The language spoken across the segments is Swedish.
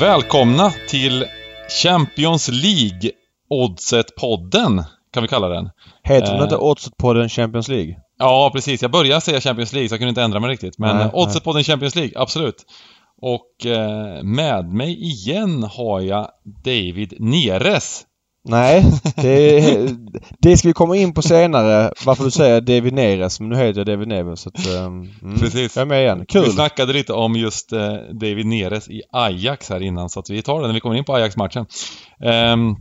Välkomna till Champions League Oddset-podden, kan vi kalla den. Heter den Eh. inte Oddset-podden Champions League? Ja, precis. Jag började säga Champions League så jag kunde inte ändra mig riktigt. Men Nej, eh, Oddset-podden Champions League, absolut. Och eh, med mig igen har jag David Neres. Nej, det, det ska vi komma in på senare varför du säger David Neres men nu heter jag David Neves så att, um, mm, Precis. Jag är med igen. Vi Kul! snackade lite om just eh, David Neres i Ajax här innan så att vi tar det när vi kommer in på Ajax-matchen. Ehm,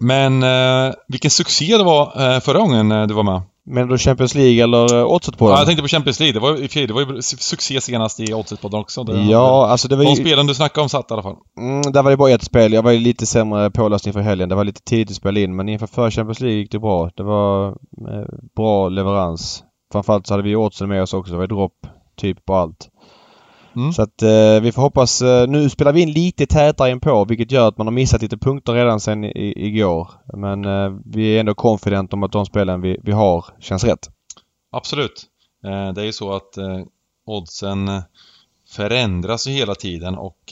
men eh, vilken succé det var eh, förra gången eh, du var med. Men då Champions League eller uh, Oddset-podden? Ja, jag tänkte på Champions League. Det var, ju- det var ju su- succé senast i Oddset-podden också. Det, Ja, alltså det var De ju... spelen du snackade om satt i alla fall. Mm, där var det bara ett spel. Jag var ju lite sämre påläst inför helgen. Det var lite tidigt att spela in men inför för Champions League gick det bra. Det var eh, bra leverans. Framförallt så hade vi oddsen med oss också. Det var dropp typ på allt. Mm. Så att eh, vi får hoppas... Eh, nu spelar vi in lite tätare in på vilket gör att man har missat lite punkter redan sen i, igår. Men eh, vi är ändå confident om att de spelen vi, vi har känns rätt. Absolut. Eh, det är ju så att eh, oddsen förändras ju hela tiden och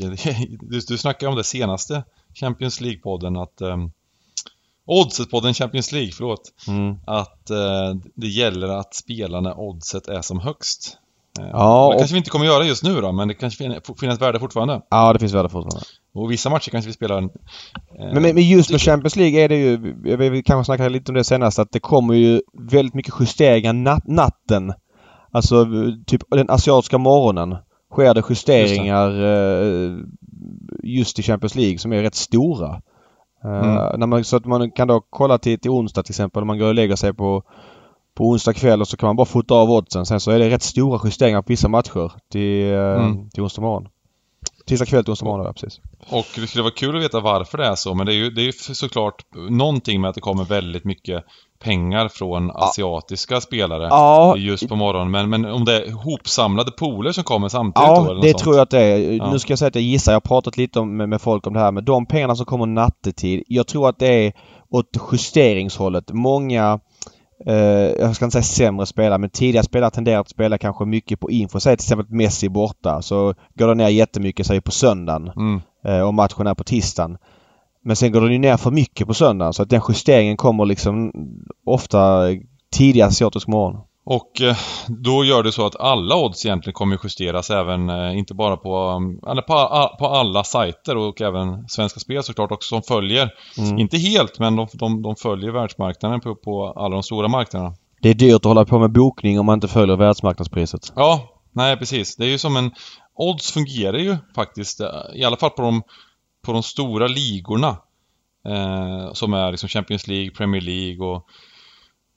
du, du snackade om det senaste Champions League-podden att eh, Oddset-podden Champions League, förlåt. Mm. Att eh, det gäller att spela när oddset är som högst. Eh, Ja, det och- kanske vi inte kommer göra just nu då, men det kanske fin- finns värde fortfarande. Ja, det finns värde fortfarande. Och vissa matcher kanske vi spelar... Eh, Men, men just med Champions League är det ju, vet, vi kanske snackade lite om det senast, att det kommer ju väldigt mycket justeringar nat natten. Alltså typ den asiatiska morgonen sker det justeringar eh, just i Champions League som är rätt stora. Eh, Mm. när man, så att man kan då kolla till, till onsdag till exempel. Om man går och lägger sig på, på onsdag kväll och så kan man bara fota av oddsen. Sen så är det rätt stora justeringar på vissa matcher till, eh, Mm. till onsdag morgon. Tisdag kväll till onsdag morgon, ja precis. Och det skulle vara kul att veta varför det är så, men det är ju, det är ju såklart någonting med att det kommer väldigt mycket pengar från asiatiska spelare Ja, just på morgonen. Men, men om det är hopsamlade pooler som kommer samtidigt då, Ja, eller något det sånt? tror jag att det är. Ja. Nu ska jag säga att jag gissar. Jag har pratat lite om, med, med folk om det här. Men de pengarna som kommer nattetid. Jag tror att det är åt justeringshållet. Många, jag ska inte säga sämre spelare, men tidiga spelare tenderar att spela kanske mycket på info. Säg till exempel Messi borta. Så går det ner jättemycket, säg på söndagen. Mm. Eh, och matchen är på tisdagen. Men sen går den ju ner för mycket på söndagen. Så att den justeringen kommer liksom ofta tidig asiatisk morgon. Och eh, då gör det så att alla odds egentligen kommer justeras även, eh, inte bara på, eller på, a- på alla sajter och även Svenska Spel såklart också som följer. Mm. Inte helt, men de, de, de följer världsmarknaden på, på alla de stora marknaderna. Det är dyrt att hålla på med bokning om man inte följer världsmarknadspriset. Ja, nej precis. Det är ju som en... Odds fungerar ju faktiskt, eh, i alla fall på de, på de stora ligorna. Eh, som är liksom Champions League, Premier League och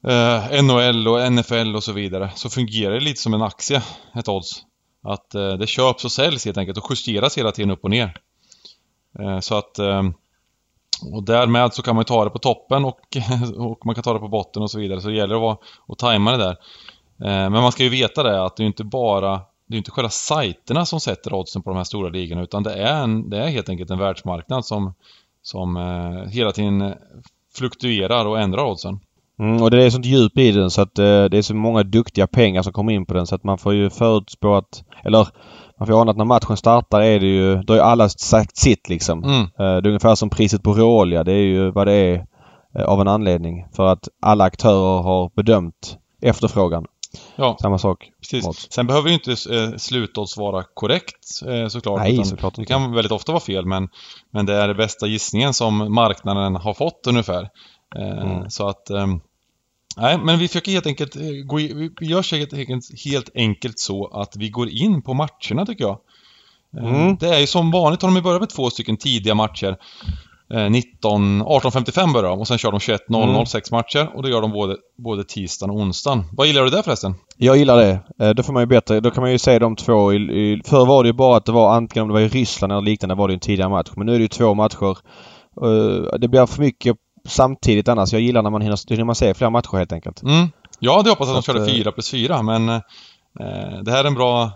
eh, NHL och NFL och så vidare. Så fungerar det lite som en aktie, ett odds. Att eh, det köps och säljs helt enkelt och justeras hela tiden upp och ner. Eh, så att... Eh, och därmed så kan man ju ta det på toppen och, och man kan ta det på botten och så vidare. Så det gäller att vara att tajma det där. Eh, Men man ska ju veta det att det är inte bara det är inte själva sajterna som sätter oddsen på de här stora ligorna utan det är, en, det är helt enkelt en världsmarknad som, som eh, hela tiden fluktuerar och ändrar oddsen. Mm, och det är sånt djup i den så att eh, det är så många duktiga pengar som kommer in på den så att man får ju förutspå att... Eller man får ana att när matchen startar är det ju... Då är alla sagt sitt liksom. Mm. Eh, det är ungefär som priset på råolja. Det är ju vad det är eh, av en anledning. För att alla aktörer har bedömt efterfrågan. Ja, Samma sak. precis. Sen behöver ju inte eh, slutodds vara korrekt eh, såklart. Nej, såklart Det kan väldigt ofta vara fel men, men det är den bästa gissningen som marknaden har fått ungefär. Eh, Mm. Så att... Nej, men vi försöker helt enkelt eh, gå i, vi gör helt enkelt, helt enkelt så att vi går in på matcherna tycker jag. Eh, Mm. Det är ju som vanligt har de börjat med två stycken tidiga matcher. Eh, 19, 18.55 börjar de och sen kör de 21.00 Mm. sex matcher och det gör de både, både tisdagen och onsdagen. Vad gillar du där förresten? Jag gillar det. Eh, Då får man ju bättre. Då kan man ju se de två i, Förr var det ju bara att det var antingen om det var i Ryssland eller liknande var det en tidigare match. Men nu är det ju två matcher. Eh, Det blir för mycket samtidigt annars. Jag gillar när man hinner, hinner man se flera matcher helt enkelt. Mm. Jag hade hoppats att de körde att, eh, 4 plus 4 men eh, det här är en bra,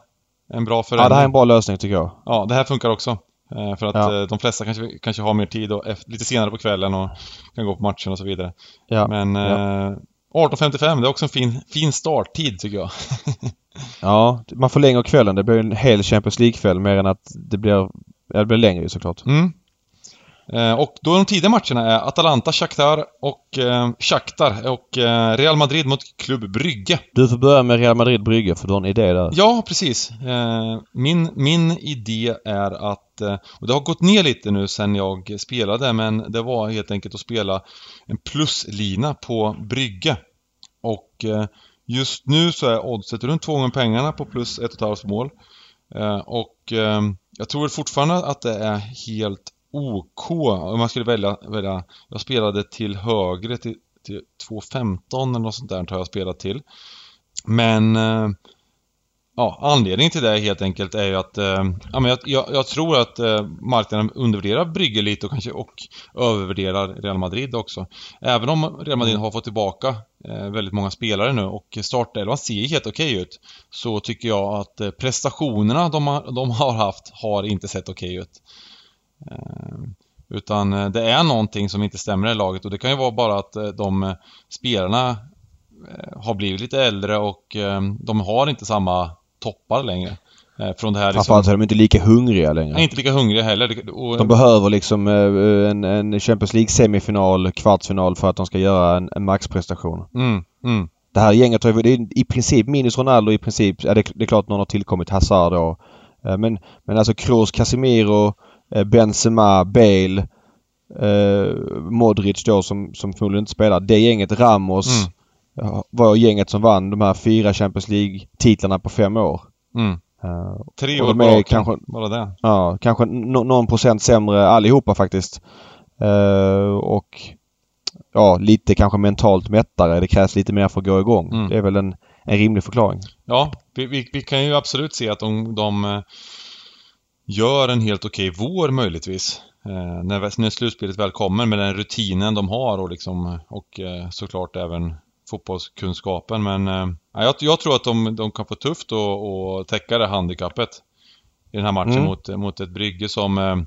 en bra förändring. Ja, det här är en bra lösning tycker jag. Ja, det här funkar också. Eh, För att Ja. eh, de flesta kanske, kanske har mer tid och lite senare på kvällen och kan gå på matchen och så vidare. Ja. Men ja. eh, 18.55, det är också en fin, fin starttid tycker jag. ja, man förlänger kvällen. Det blir en hel Champions League-kväll mer än att det blir det blir längre såklart. Mm. Eh, och då de tidiga matcherna är Atalanta, Shakhtar och eh, Shakhtar och eh, Real Madrid mot Klubb Brygge. Du får börja med Real Madrid Brygge för du har en idé där. Ja, precis. Eh, min, min idé är att, eh, och det har gått ner lite nu sen jag spelade, men det var helt enkelt att spela en pluslina på Brygge. Och eh, just nu så är oddset runt två gånger pengarna på plus ett och ett halvt mål. Eh, och jag tror fortfarande att det är helt OK om man skulle välja, välja jag spelade till högre till, till 2.15 eller något sånt där har jag spelat till. Men eh, ja, anledningen till det helt enkelt är ju att eh, ja, men jag, jag, tror att eh, marknaden undervärderar Brygge lite och kanske och övervärderar Real Madrid också. Även om Real Madrid har fått tillbaka väldigt många spelare nu och startelvan ser helt okej ut så tycker jag att prestationerna de har, de har haft har inte sett okej ut. Eh, utan eh, det är någonting som inte stämmer i laget och det kan ju vara bara att eh, de spelarna har blivit lite äldre och de har inte samma toppar längre. Från det här liksom... Framförallt är de inte lika hungriga längre. Nej, inte lika hungriga heller. Och... De behöver liksom en, en Champions League semifinal, kvartsfinal för att de ska göra en, en maxprestation. Mm, mm. Det här gänget har ju, i princip minus Ronaldo i princip, ja, det, det är klart någon har tillkommit, Hazard då. Men, men alltså Kroos, Casemiro, Benzema, Bale, eh, Modric då som, som förmodligen inte spelar. Det gänget, Ramos, mm. var gänget som vann de här fyra Champions League-titlarna på fem år. Mm. Uh, Tre år bak, kanske, bara det. Ja, kanske no någon procent sämre allihopa faktiskt. Uh, och ja, lite kanske mentalt mättare. Det krävs lite mer för att gå igång. Mm. Det är väl en, en rimlig förklaring. Ja, vi, vi, vi kan ju absolut se att de, de gör en helt okej okay vår möjligtvis. Eh, när, när slutspelet väl kommer med den rutinen de har och, liksom, och eh, såklart även fotbollskunskapen. Men eh, jag, jag, tror att de, de kan få tufft att täcka det handikappet i den här matchen mm. mot, mot ett Brygge som eh,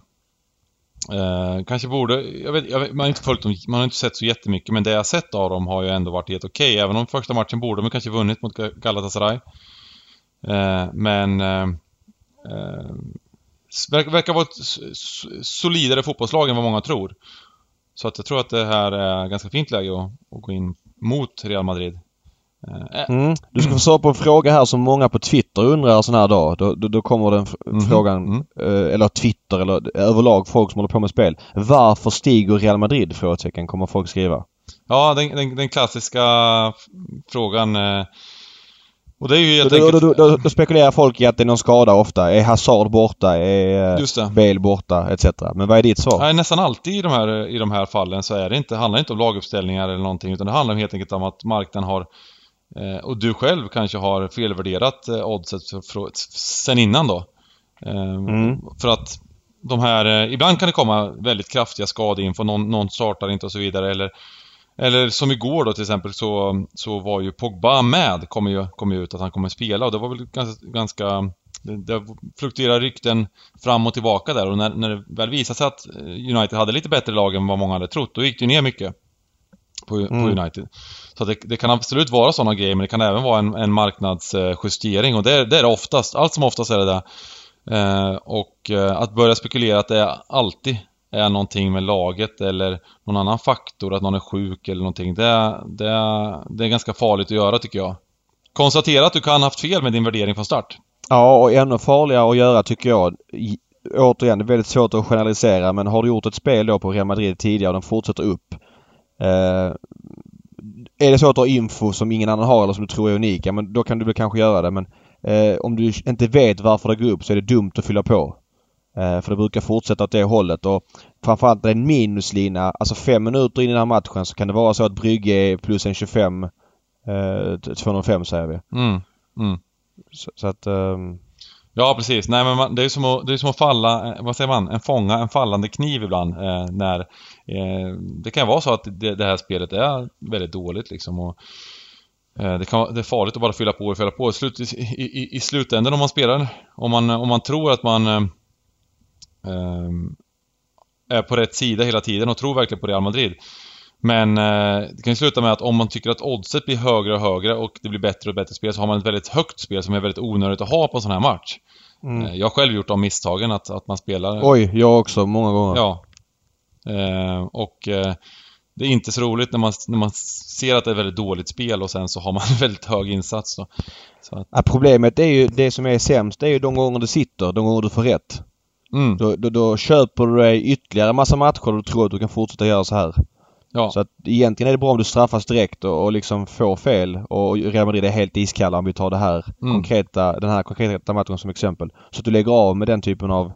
eh, kanske borde, jag vet, jag vet, man har inte följt dem, man har inte sett så jättemycket men det jag sett av dem har ju ändå varit helt okej. Okay. Även om första matchen borde de kanske vunnit mot Galatasaray. Eh, men Ver, verkar vara ett solidare fotbollslag än vad många tror. Så att jag tror att det här är ganska fint läge att, att gå in mot Real Madrid. Eh, eh. Mm. Du ska få svara på en fråga här som många på Twitter undrar sån här dag. Då, då, då kommer den mm. frågan, mm. Eller Twitter eller överlag folk som håller på med spel. Varför stiger Real Madrid? Frågetecken kommer folk skriva. Ja, den, den, den klassiska frågan och det är ju helt då, enkelt... Då, då, då, spekulerar folk i att det är någon skada ofta. Är Hazard borta? Är det. Bale borta? Etc. Men vad är ditt svar? Nej, nästan alltid i de, här, i de här fallen så är det inte, handlar det inte om laguppställningar eller någonting utan det handlar helt enkelt om att marknaden har eh, och du själv kanske har felvärderat eh, oddset sen innan då. Eh, mm. För att de här, eh, ibland kan det komma väldigt kraftiga skadeinfo, någon, någon startar inte och så vidare eller eller som igår då till exempel så, så var ju Pogba med, kom ju, kom ju ut att han kommer spela och det var väl ganska, ganska det, det fluktuerar rykten fram och tillbaka där och när, när det väl visade sig att United hade lite bättre lag än vad många hade trott, då gick det ner mycket på, mm. på United. Så det, det, kan absolut vara sådana grejer, men det kan även vara en, en marknadsjustering och det, det är det oftast. Allt som oftast är det det. Eh, och eh, att börja spekulera att det är alltid är någonting med laget eller någon annan faktor, att någon är sjuk eller någonting. Det, det, det är ganska farligt att göra tycker jag. Konstatera att du kan ha haft fel med din värdering från start. Ja, och ännu farligare att göra tycker jag. Återigen, det är väldigt svårt att generalisera men har du gjort ett spel då på Real Madrid tidigare och de fortsätter upp. Eh, är det så att du har info som ingen annan har eller som du tror är unika, men då kan du väl kanske göra det. Men eh, om du inte vet varför det går upp så är det dumt att fylla på. Eh, för det brukar fortsätta åt det hållet och framförallt en minuslina, alltså fem minuter in i den här matchen så kan det vara så att Brygge är plus en 25 eh, 205 säger vi. Mm. Mm. Så, så, att... Um... Ja precis, nej men man, det är som att, det är som att falla, eh, vad säger man, en fånga en fallande kniv ibland eh, när eh, Det kan vara så att det, det, här spelet är väldigt dåligt liksom och eh, det, kan, det är farligt att bara fylla på och fylla på. I, slut, i, i, i slutändan om man spelar, om man, om man tror att man är på rätt sida hela tiden och tror verkligen på Real Madrid. Men eh, det kan ju sluta med att om man tycker att oddset blir högre och högre och det blir bättre och bättre spel så har man ett väldigt högt spel som är väldigt onödigt att ha på en sån här match. Mm. Eh, jag har själv gjort de misstagen att, att man spelar... Oj, jag också. Många gånger. Ja. Eh, och eh, det är inte så roligt när man, när man ser att det är ett väldigt dåligt spel och sen så har man en väldigt hög insats. Då. Att... Ja, problemet är ju, det som är sämst, det är ju de gånger du sitter, de gånger du får rätt. Mm. Då, då, då, köper du dig ytterligare massa matcher och du tror att du kan fortsätta göra så här. Ja. Så att egentligen är det bra om du straffas direkt och, och liksom får fel och Real Madrid är helt iskalla om vi tar det här mm. konkreta, den här konkreta matchen som exempel. Så att du lägger av med den typen av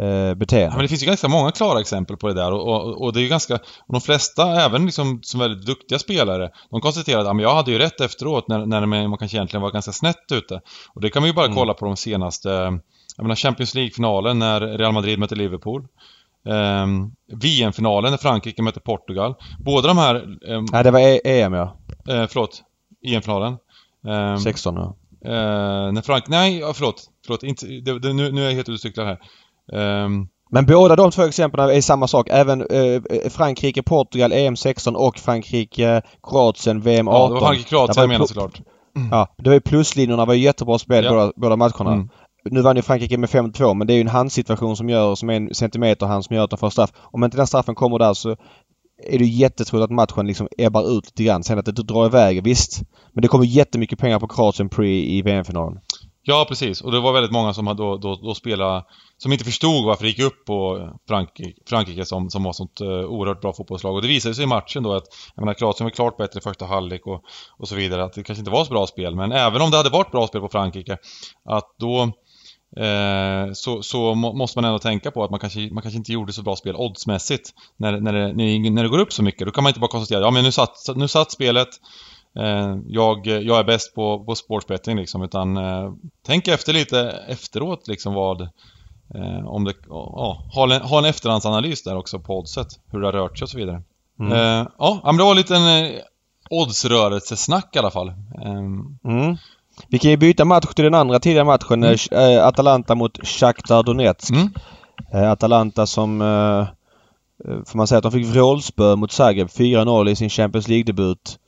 eh, beteende. Ja, men det finns ju ganska många klara exempel på det där och, och, och det är ju ganska... Och de flesta, även liksom som väldigt duktiga spelare, de konstaterar att ja, men jag hade ju rätt efteråt när, när man kanske egentligen var ganska snett ute. Och det kan man ju bara mm. kolla på de senaste... Jag menar Champions League-finalen när Real Madrid mötte Liverpool. Um, VM-finalen när Frankrike mötte Portugal. Båda de här... Um, Nej, det var e EM ja. Uh, förlåt. EM-finalen. Ehm, 16 ja. Uh, när Frank... Nej, förlåt. Förlåt. Inte, det, det, nu, nu är jag helt ute här. Um, men båda de två exemplen är samma sak. Även eh, Frankrike, Portugal, EM 16 och Frankrike, Kroatien, VM 18. Ja, det var Frankrike, Kroatien jag menar såklart. Mm. Ja, det var ju pluslinjerna var jättebra spel ja. båda, båda matcherna. Mm. Nu vann ju Frankrike med 5-2 men det är ju en handsituation som gör, som är en centimeter hand som gör att de får straff. Om inte den straffen kommer där så är det jättetroligt att matchen liksom ebbar ut lite grann. Sen att det drar iväg, visst. Men det kommer jättemycket pengar på Kroatien pre i VM-finalen. Ja, precis. Och det var väldigt många som då, då, då spelade som inte förstod varför det gick upp på Frankrike, Frankrike som, som var sånt uh, oerhört bra fotbollslag. Och det visade sig i matchen då att, jag menar Kroatien var klart bättre i första halvlek och, och så vidare, att det kanske inte var så bra spel. Men även om det hade varit bra spel på Frankrike, att då eh, så, så måste man ändå tänka på att man kanske, man kanske inte gjorde så bra spel oddsmässigt när, när, det, när det går upp så mycket. Då kan man inte bara konstatera, ja men nu satt, nu satt spelet, jag, jag är bäst på, på sportsbetting liksom, utan eh, tänk efter lite efteråt liksom vad eh, om det, ja, ha en, ha en efterhandsanalys där också på oddset, hur det har rört sig och så vidare. Mm. Eh, ja, men det var en liten eh, oddsrörelsesnack i alla fall. Mm. Vi kan ju byta match till den andra tidiga matchen, mm. Atalanta mot Shakhtar Donetsk. Mm. Atalanta som, får man säga att de fick vrålspö mot Zagreb 4-0 i sin Champions League-debut.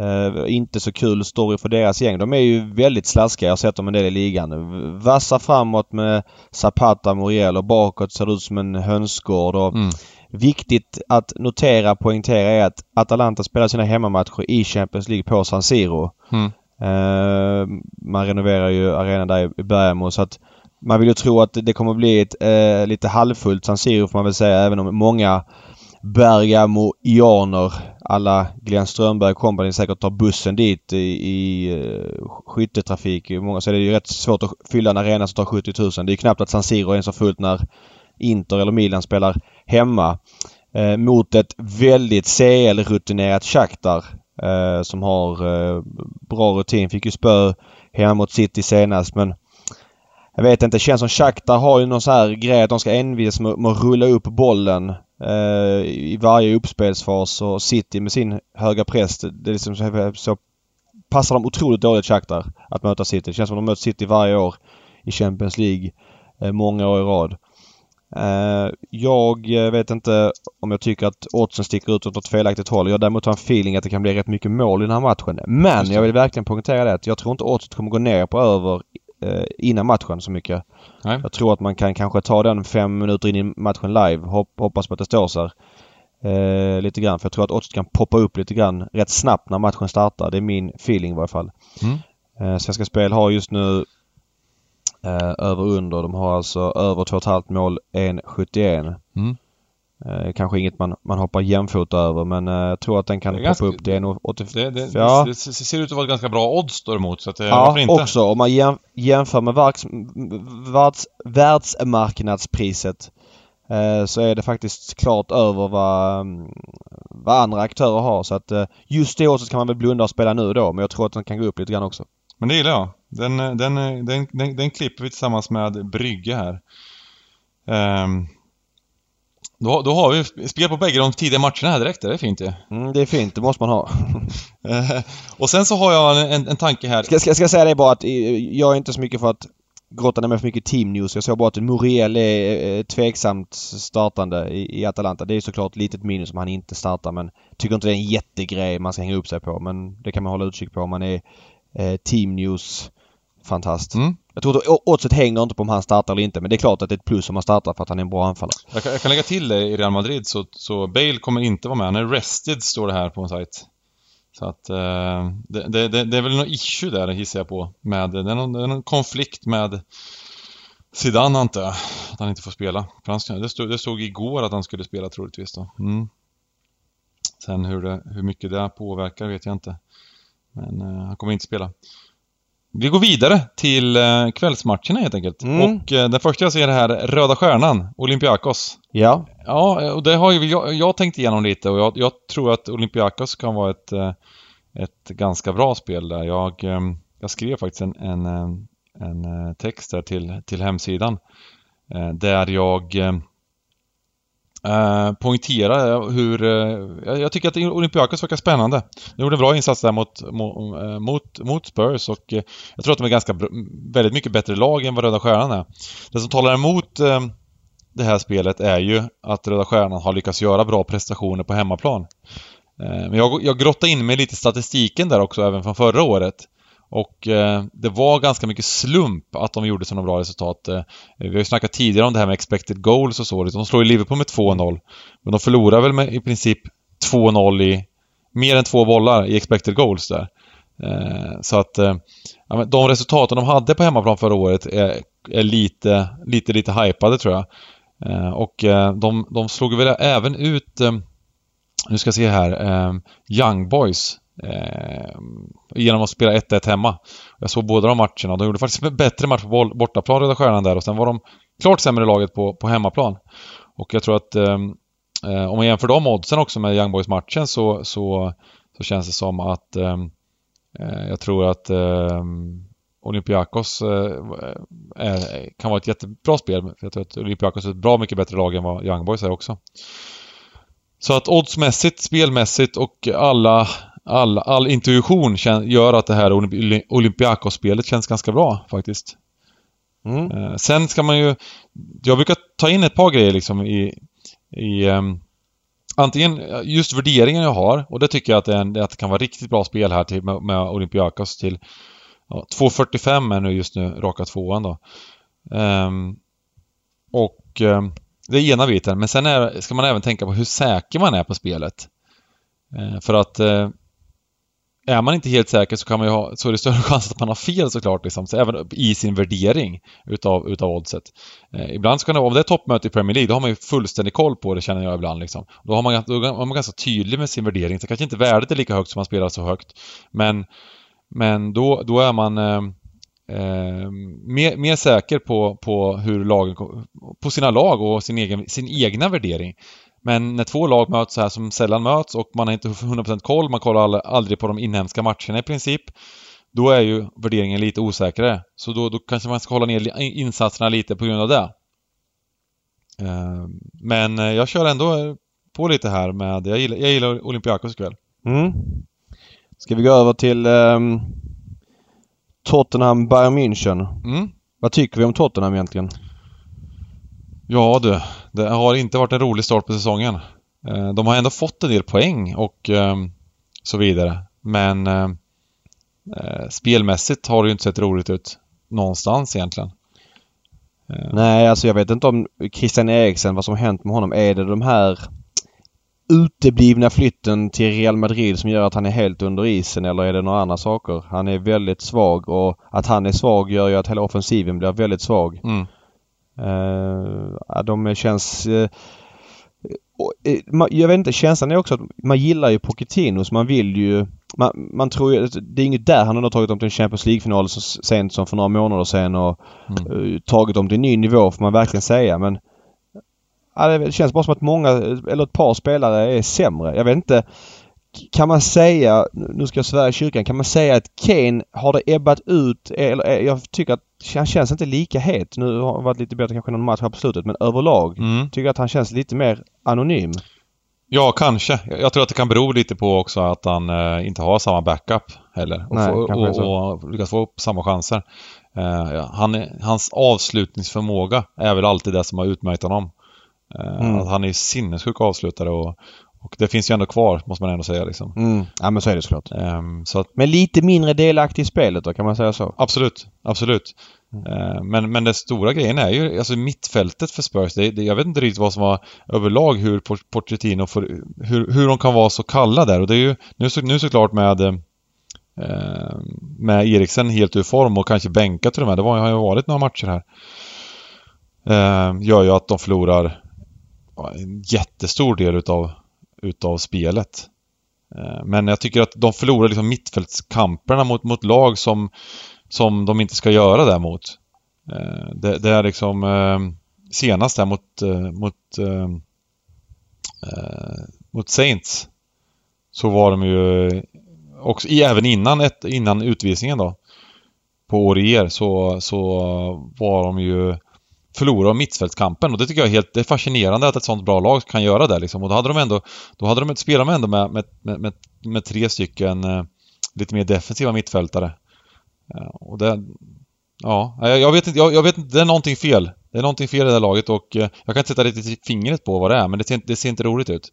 Uh, inte så kul story för deras gäng. De är ju väldigt slaskiga. Jag har sett dem en del i ligan. Vassa framåt med Zapata, Muriel och bakåt ser det ut som en hönsgård. Och mm. Viktigt att notera, poängtera är att Atalanta spelar sina hemmamatcher i Champions League på San Siro. Mm. Uh, man renoverar ju arenan där i Bergamo så att man vill ju tro att det kommer bli ett uh, lite halvfullt San Siro får man väl säga även om många Bergamoianer alla Glenn Strömberg Company säkert tar bussen dit i, i eh, skyttetrafik. Många, så är det ju rätt svårt att fylla en arena som tar 70 000. Det är ju knappt att San Siro är har fullt när Inter eller Milan spelar hemma. Eh, mot ett väldigt CL-rutinerat Shakhtar eh, som har eh, bra rutin. Fick ju spö hemma mot City senast men jag vet inte, det känns som Shakhtar har ju någon så här grej att de ska envisas med, med att rulla upp bollen eh, i varje uppspelsfas och City med sin höga press. Det är liksom så, så passar de otroligt dåligt Shakhtar att möta City. Det känns som att de möter City varje år i Champions League eh, många år i rad. Uh, jag eh, vet inte om jag tycker att oddsen sticker ut åt ett felaktigt håll. Jag däremot har en feeling att det kan bli rätt mycket mål i den här matchen. Men jag vill verkligen poängtera det att jag tror inte oddset kommer gå ner på över uh, innan matchen så mycket. Nej. Jag tror att man kan kanske ta den fem minuter in i matchen live. Hopp, hoppas på att det står här. Eh, lite grann. För jag tror att oddset kan poppa upp lite grann rätt snabbt när matchen startar. Det är min feeling i varje fall. Mm. Eh, Svenska Spel har just nu eh, över under. De har alltså över 2,5 mål 1,71. Mm. Eh, kanske inget man, man hoppar jämfota över men eh, jag tror att den kan poppa ganska, upp till 1,85. Det, det, ja. det, ser ut att vara ett ganska bra odds däremot så att, eh, ja, varför inte? också. Om man jäm, jämför med världs, världs, världsmarknadspriset eh, så är det faktiskt klart över vad, vad andra aktörer har så att eh, just det oddset kan man väl blunda och spela nu då men jag tror att den kan gå upp lite grann också. Men det gillar jag. Den, den, den, den, den klipper vi tillsammans med Brygge här. Um, då, då har vi spel på bägge de tidiga matcherna här direkt, det är fint ju. Mm, det är fint, det måste man ha. och sen så har jag en, en tanke här. Ska, ska, ska jag säga det bara att jag är inte så mycket för att grotta ner mig för mycket team news. Jag såg bara att Muriel är tveksamt startande i, i Atalanta. Det är såklart ett litet minus om han inte startar men tycker inte det är en jättegrej man ska hänga upp sig på. Men det kan man hålla utkik på om man är eh, team news fantast. Mm. Jag tror att oddset hänger inte på om han startar eller inte men det är klart att det är ett plus om han startar för att han är en bra anfallare. Jag kan, jag kan lägga till det i Real Madrid så, så Bale kommer inte vara med. Han är rested står det här på en sajt. Så att eh, det, det, det, är väl något issue där gissar jag på. Med, det, är någon, det är någon konflikt med Zidane antar jag. Att han inte får spela. Det, stod, det stod igår att han skulle spela troligtvis då. Mm. Sen hur, det, hur mycket det påverkar vet jag inte. Men eh, han kommer inte spela. Vi går vidare till eh, kvällsmatcherna helt enkelt. Mm. Och eh, den första jag ser här, Röda Stjärnan, Olympiakos. Ja. Ja, och det har ju jag, jag tänkt igenom lite och jag, jag, tror att Olympiakos kan vara ett, eh, ett ganska bra spel där. Jag, eh, jag skrev faktiskt en, en, eh, en text där till, till hemsidan där jag eh, poängtera eh, hur... Eh, jag tycker att Olympiakos verkar spännande. De gjorde en bra insats där mot, eh, mot, mot Spurs och eh, jag tror att de är ganska väldigt mycket bättre lag än vad Röda Stjärnan är. Det som talar emot eh, det här spelet är ju att Röda Stjärnan har lyckats göra bra prestationer på hemmaplan. Eh, men jag, jag grottade in mig lite i statistiken där också, även från förra året. Och eh, det var ganska mycket slump att de gjorde sådana bra resultat. Eh, vi har ju snackat tidigare om det här med expected goals och så. De slår ju Liverpool med 2-0. Men de förlorar väl med i princip 2-0 i mer än två bollar i expected goals där. Eh, så att eh, de resultaten de hade på hemmaplan förra året är, är lite, lite, lite hypade tror jag. Eh, och eh, de, de slog väl även ut, eh, nu ska jag se här, eh, Young Boys Eh, genom att spela 1-1 hemma. Jag såg båda de matcherna. De gjorde faktiskt en bättre match på bortaplan, Röda Stjärnan där och sen var de klart sämre laget på, på hemmaplan. Och jag tror att ehm, eh, om man jämför de oddsen också med Young Boys-matchen så, så, så känns det som att ehm, eh, jag tror att ehm, Olympiakos eh, eh kan vara ett jättebra spel. För jag tror att Olympiakos är ett bra mycket bättre lag än vad Young Boys är också. Så att oddsmässigt, spelmässigt och alla all, all intuition gör att det här Olympiakos-spelet känns ganska bra faktiskt. Mm. Eh, sen ska man ju... Jag brukar ta in ett par grejer liksom i... i um, antingen just värderingen jag har och det tycker jag att det, en, att det kan vara riktigt bra spel här till, med, med Olympiakos till ja, 2.45 är nu just nu raka tvåan då. Um, och um, det är ena biten, men sen är, ska man även tänka på hur säker man är på spelet. Uh, för att uh, är man inte helt säker så kan man ju ha, så är det större chans att man har fel såklart, liksom, så även i sin värdering utav, utav oddset. Eh, ibland så kan det, om det är toppmöte i Premier League, då har man ju fullständig koll på det känner jag ibland liksom. Då har man, då är man ganska tydlig med sin värdering, så kanske inte värdet är lika högt som man spelar så högt. Men, men då, då är man eh, eh, mer, mer säker på, på hur lagen, på sina lag och sin, egen, sin egna värdering. Men när två lag möts så här som sällan möts och man har inte 100% koll, man kollar aldrig på de inhemska matcherna i princip. Då är ju värderingen lite osäkrare. Så då, då kanske man ska hålla ner insatserna lite på grund av det. Eh, men eh, jag kör ändå på lite här med, jag gillar, jag gillar Olympiakos ikväll. Mm. Ska vi gå över till um, Tottenham Bayern München. Mm. Vad tycker vi om Tottenham egentligen? Ja du, det har inte varit en rolig start på säsongen. Eh, de har ändå fått en del poäng och ehm, så vidare. Men eh, eh, spelmässigt har det ju inte sett roligt ut någonstans egentligen. Nej, alltså jag vet inte om Christian Eriksen, vad som hänt med honom. Är det de här uteblivna flytten till Real Madrid som gör att han är helt under isen eller är det några andra saker? Han är väldigt svag och att han är svag gör ju att hela offensiven blir väldigt svag. Mm. Uh, de känns... Uh, jag vet inte, känslan är också att man gillar ju Pochettino så man vill ju... Man, man tror ju... Det är inget där han har tagit dem till en Champions League-final så sent som för några månader sedan och mm. uh, tagit dem till en ny nivå får man verkligen säga men... Ja, det känns bara som att många, eller ett par spelare är sämre. Jag vet inte kan man säga, nu ska jag svära i kyrkan, kan man säga att Kane har det ebbat ut? Eller, eh, jag tycker att han känns inte lika het. Nu har det varit lite bättre kanske någon match här på slutet men överlag mm. tycker jag att han känns lite mer anonym. Ja, kanske. Jag tror att det kan bero lite på också att han eh, inte har samma backup heller. Och, Nej, få, och, och lyckas få upp samma chanser. Eh, ja, han, hans avslutningsförmåga är väl alltid det som har utmärkt honom. Eh, mm. Att han är sinnessjuk avslutare och, Och det finns ju ändå kvar, måste man ändå säga liksom. Mm. Ja men så är det såklart. Um, så att, men lite mindre delaktig i spelet då, kan man säga så? Absolut, absolut. Mm. Uh, men, men den stora grejen är ju, alltså mittfältet för Spurs, det, det, jag vet inte riktigt vad som var överlag hur Pochettino får, hur, hur de kan vara så kalla där och det är ju nu, så, nu såklart med uh, med Eriksen helt ur form och kanske bänkat till och med. Det var, har ju varit några matcher här. Uh, gör ju att de förlorar en jättestor del utav utav spelet. Eh, men jag tycker att de förlorar liksom mittfältskamperna mot, mot lag som, som de inte ska göra däremot. Eh, det, det är liksom eh, senast där mot, mot, mot Saints så var de ju också, även innan, ett, innan utvisningen då på Orier så, så var de ju förlora mittfältskampen och det tycker jag är helt det är fascinerande att ett sånt bra lag kan göra det liksom. Och då hade de ändå, då hade de, spelat med ändå med, med, med, med tre stycken eh, lite mer defensiva mittfältare. Eh, och det, ja, jag, jag vet inte, jag, jag, vet inte, det är någonting fel. Det är någonting fel i det här laget och eh, jag kan inte sätta riktigt fingret på vad det är, men det ser, det ser inte roligt ut.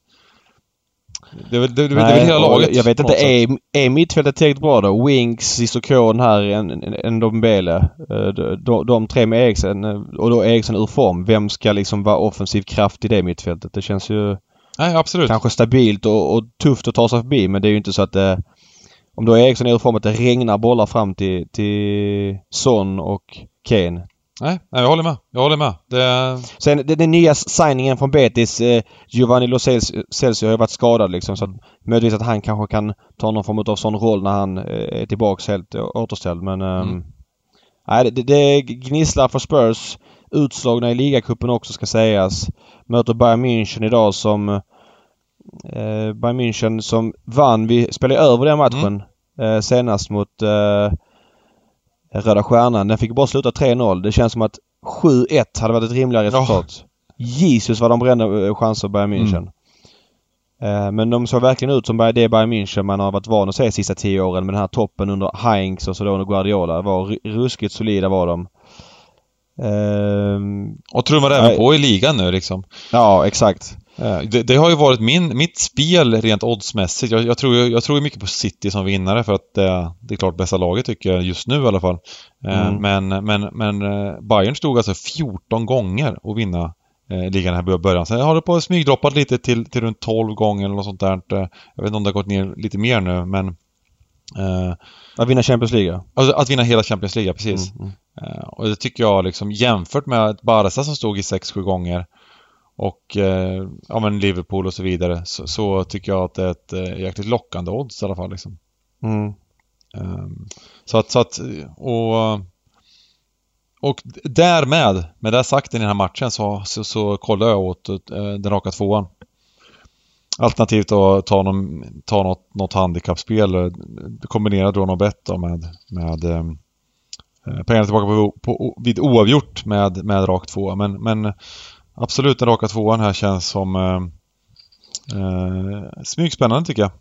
Det är väl, hela laget. Jag vet inte, är, är mittfältet tillräckligt bra då? Winks, Sissokon här, en, en Dombele. Eh, de, de tre med Eriksen eh, och då Eriksen ur form. Vem ska liksom vara offensiv kraft i det mittfältet? Det känns ju... Nej, absolut. Kanske stabilt och, och tufft att ta sig förbi men det är ju inte så att det... Om då Eriksson är ur form att det regnar bollar fram till, till Son och Kane. Nej, nej, jag håller med. Jag håller med. Det... Sen den nya signingen från Betis, eh, Giovanni Lo Celso har ju varit skadad liksom så att möjligtvis att han kanske kan ta någon form av sån roll när han eh, är tillbaks helt återställd men... Eh, mm. Nej, det, det gnisslar för Spurs. Utslagna i ligacupen också ska sägas. Möter Bayern München idag som... Eh, Bayern München som vann. Vi spelade över den matchen mm. eh, senast mot eh, Röda Stjärnan. Den fick bara sluta 3-0. Det känns som att 7-1 hade varit ett rimligare resultat. Oh. Jesus vad de brände eh, chanser Bayern München. Mm. Men de såg verkligen ut som det Bayern München man har varit van att se de sista tio åren med den här toppen under Heinz och så då under Guardiola. Det var ruskigt solida var de. Ehm, och trummar även på i ligan nu liksom. Ja, exakt. Eh, det, det, har ju varit min, mitt spel rent oddsmässigt. Jag, jag, tror, jag tror mycket på City som vinnare för att det, det är klart bästa laget tycker jag just nu i alla fall. Eh, mm. Men, men, men eh, Bayern stod alltså 14 gånger att vinna eh, ligan här i början. Sen har det på smygdroppat lite till, till runt 12 gånger eller något sånt där. Jag vet inte om det har gått ner lite mer nu men... Eh, att vinna Champions League? Alltså, att vinna hela Champions League, precis. Mm, mm. Eh, och det tycker jag liksom jämfört med Barca som stod i 6-7 gånger och eh, ja, men Liverpool och så vidare så, så, tycker jag att det är ett eh, jäkligt lockande odds i alla fall. Liksom. Mm. Um, så att, så att och, och därmed, med det sagt i den här matchen så, så, så kollar jag åt eh, den raka tvåan. Alternativt att ta, någon, ta något, något handikappspel, kombinera då något bett med, med eh, pengarna tillbaka på, på, vid oavgjort med, med rak tvåa. Men, men absolut den raka tvåan här känns som eh, eh, smygspännande tycker jag.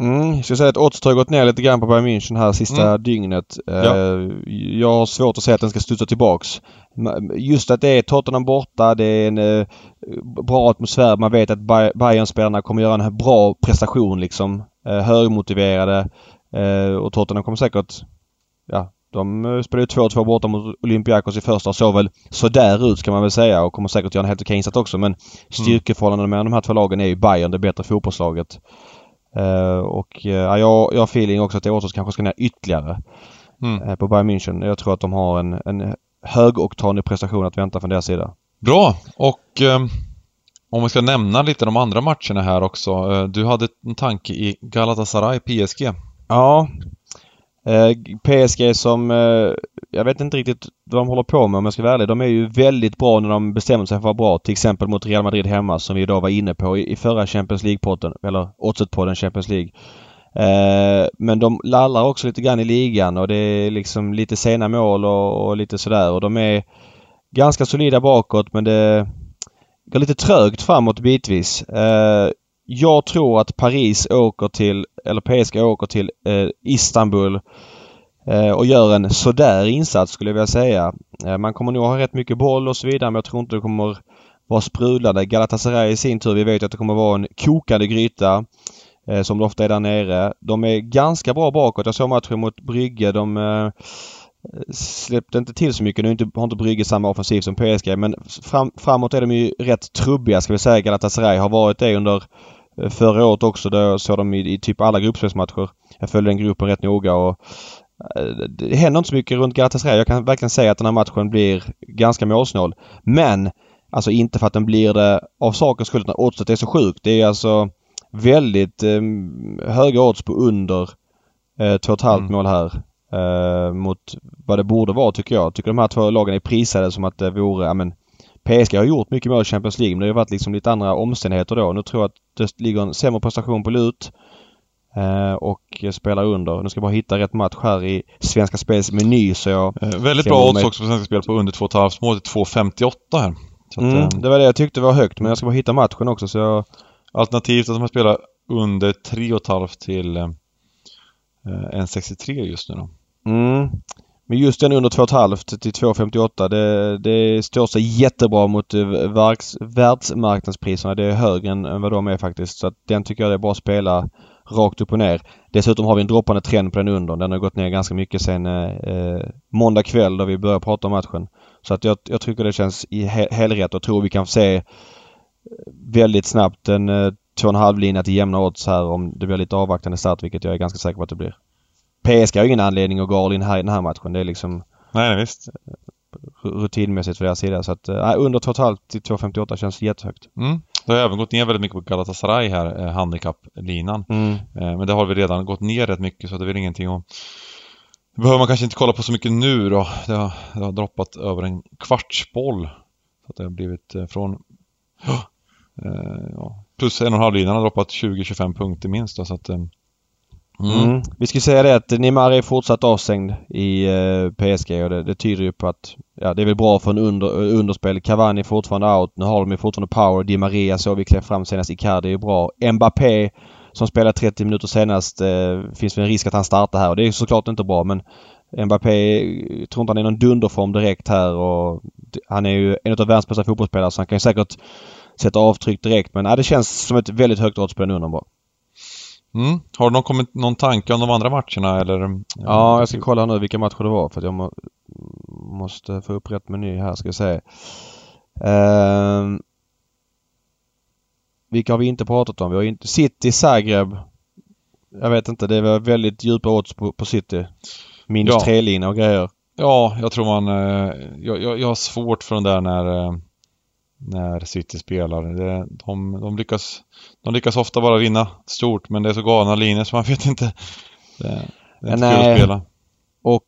Mm, jag ska säga att oddset har gått ner lite grann på Bayern München här sista mm. dygnet. Ja. Eh, jag har svårt att säga att den ska studsa tillbaks. Just att det är Tottenham borta, det är en eh, bra atmosfär. Man vet att Bayern-spelarna kommer göra en bra prestation liksom. Högmotiverade. Och Tottenham kommer säkert ja, de eh, spelade 2-2 borta mot Olympiakos i första och såg väl sådär ut ska man väl säga och kommer säkert göra en helt okej insats också men styrkeförhållandena mellan de här två lagen är ju Bayern det bättre fotbollslaget. Uh, och uh, jag, jag har feeling också att det kanske ska ner ytterligare mm. uh, på Bayern München. Jag tror att de har en, en högoktanig prestation att vänta från deras sida. Bra! Och om vi ska nämna lite de andra matcherna här också. Du hade en tanke i Galatasaray PSG. Ja, Eh, PSG som, eh, jag vet inte riktigt vad de håller på med om jag ska vara ärlig. De är ju väldigt bra när de bestämmer sig för att vara bra. Till exempel mot Real Madrid hemma som vi idag var inne på i, förra Champions League-podden, eller oddset-podden Champions League. Eh, men de lallar också lite grann i ligan och det är liksom lite sena mål och, och lite sådär och de är ganska solida bakåt men det går lite trögt framåt bitvis. Jag tror att Paris åker till, eller PSG åker till eh, Istanbul eh, och gör en sådär insats skulle jag vilja säga. Eh, man kommer nog ha rätt mycket boll och så vidare men jag tror inte det kommer vara sprudlande. Galatasaray i sin tur, vi vet att det kommer vara en kokande gryta. Eh, som det ofta är där nere. De är ganska bra bakåt. Jag såg matchen mot Brygge. De eh, släppte inte till så mycket. Nu har inte Brygge samma offensiv som PSG men fram, framåt är de ju rätt trubbiga ska vi säga. Galatasaray har varit det under eh, förra året också. Där jag såg dem i, i typ alla gruppspelsmatcher. Jag följde den gruppen rätt noga och eh, det händer inte så mycket runt Galatasaray. Jag kan verkligen säga att den här matchen blir ganska målsnål. Men Alltså inte för att den blir det av sakens skull utan oddset är så sjukt. Det är alltså väldigt eh, höga odds på under eh, 2,5 mm. mål här. Eh, mot vad det borde vara tycker jag. Tycker de här två lagen är prisade som att det vore, ja men PSG har gjort mycket mål i Champions League men det har varit liksom lite andra omständigheter då. Nu tror jag att det ligger en sämre prestation på lut. Eh, och spelar under. Nu ska jag bara hitta rätt match här i Svenska Spels meny så jag... Eh, väldigt bra odds också på Svenska Spel på under 2,5 mål. 2,58 här. Att, mm, eh, det var det jag tyckte var högt men jag ska bara hitta matchen också så jag... Alternativt att de spelar under 3,5 till eh, 1,63 just nu då. Mm. Men just den under 2,5 till 2,58 det, det står sig jättebra mot eh, verks, världsmarknadspriserna. Det är högre än, än vad de är faktiskt. Så att den tycker jag det är bra att spela rakt upp och ner. Dessutom har vi en droppande trend på den under. Den har gått ner ganska mycket sen eh, eh måndag kväll då vi började prata om matchen. Så att jag, jag tycker det känns i helrätt och tror vi kan se eh, väldigt snabbt en eh, 2,5 linje till jämna odds här om det blir lite avvaktande start vilket jag är ganska säker på att det blir. PSG har ingen anledning att gå all in här i den här matchen. Det är liksom... Nej, visst. Rutinmässigt för deras sida. Så att äh, under 2,5 till 2,58 känns jättehögt. Mm. Det har även gått ner väldigt mycket på Galatasaray här, eh, handikapplinan. Mm. Eh, men det har vi redan gått ner rätt mycket så det är väl ingenting att det behöver man kanske inte kolla på så mycket nu då. Det har, det har droppat över en kvartsboll. Så att det har blivit eh, från eh, ja, plus en och en halv linan har droppat 20-25 punkter minst. Då, så att, eh, mm. Mm. Vi ska säga det att Neymar är fortsatt avstängd i eh, PSG och det, det, tyder ju på att ja, det är väl bra för en under, underspel. Cavani är fortfarande out. Nu har de ju fortfarande power. Di Maria såg vi klev fram senast. Icardi är ju bra. Mbappé som spelar 30 minuter senast. Eh, finns väl en risk att han startar här och det är såklart inte bra men Mbappé, jag tror inte han är någon dunderform direkt här och han är ju en av världens bästa fotbollsspelare så han kan ju säkert sätta avtryck direkt men ja, det känns som ett väldigt högt oddsspel nu under bara. Mm. Har du någon, kommit, någon tanke om de andra matcherna eller? Ja, jag ska kolla nu vilka matcher det var för att jag må, måste få upp rätt meny här ska jag säga. Uh, vilka har vi inte pratat om? Vi har inte City, Zagreb. Jag vet inte, det var väldigt djupa odds på, på City. Minus ja. tre och grejer. Ja, jag tror man... Eh, jag, jag, jag har svårt för den där när, eh, när City spelar. Det, de, de, lyckas, de lyckas ofta bara vinna stort men det är så galna linjer så man vet inte. Det, det är inte kul att spela. Och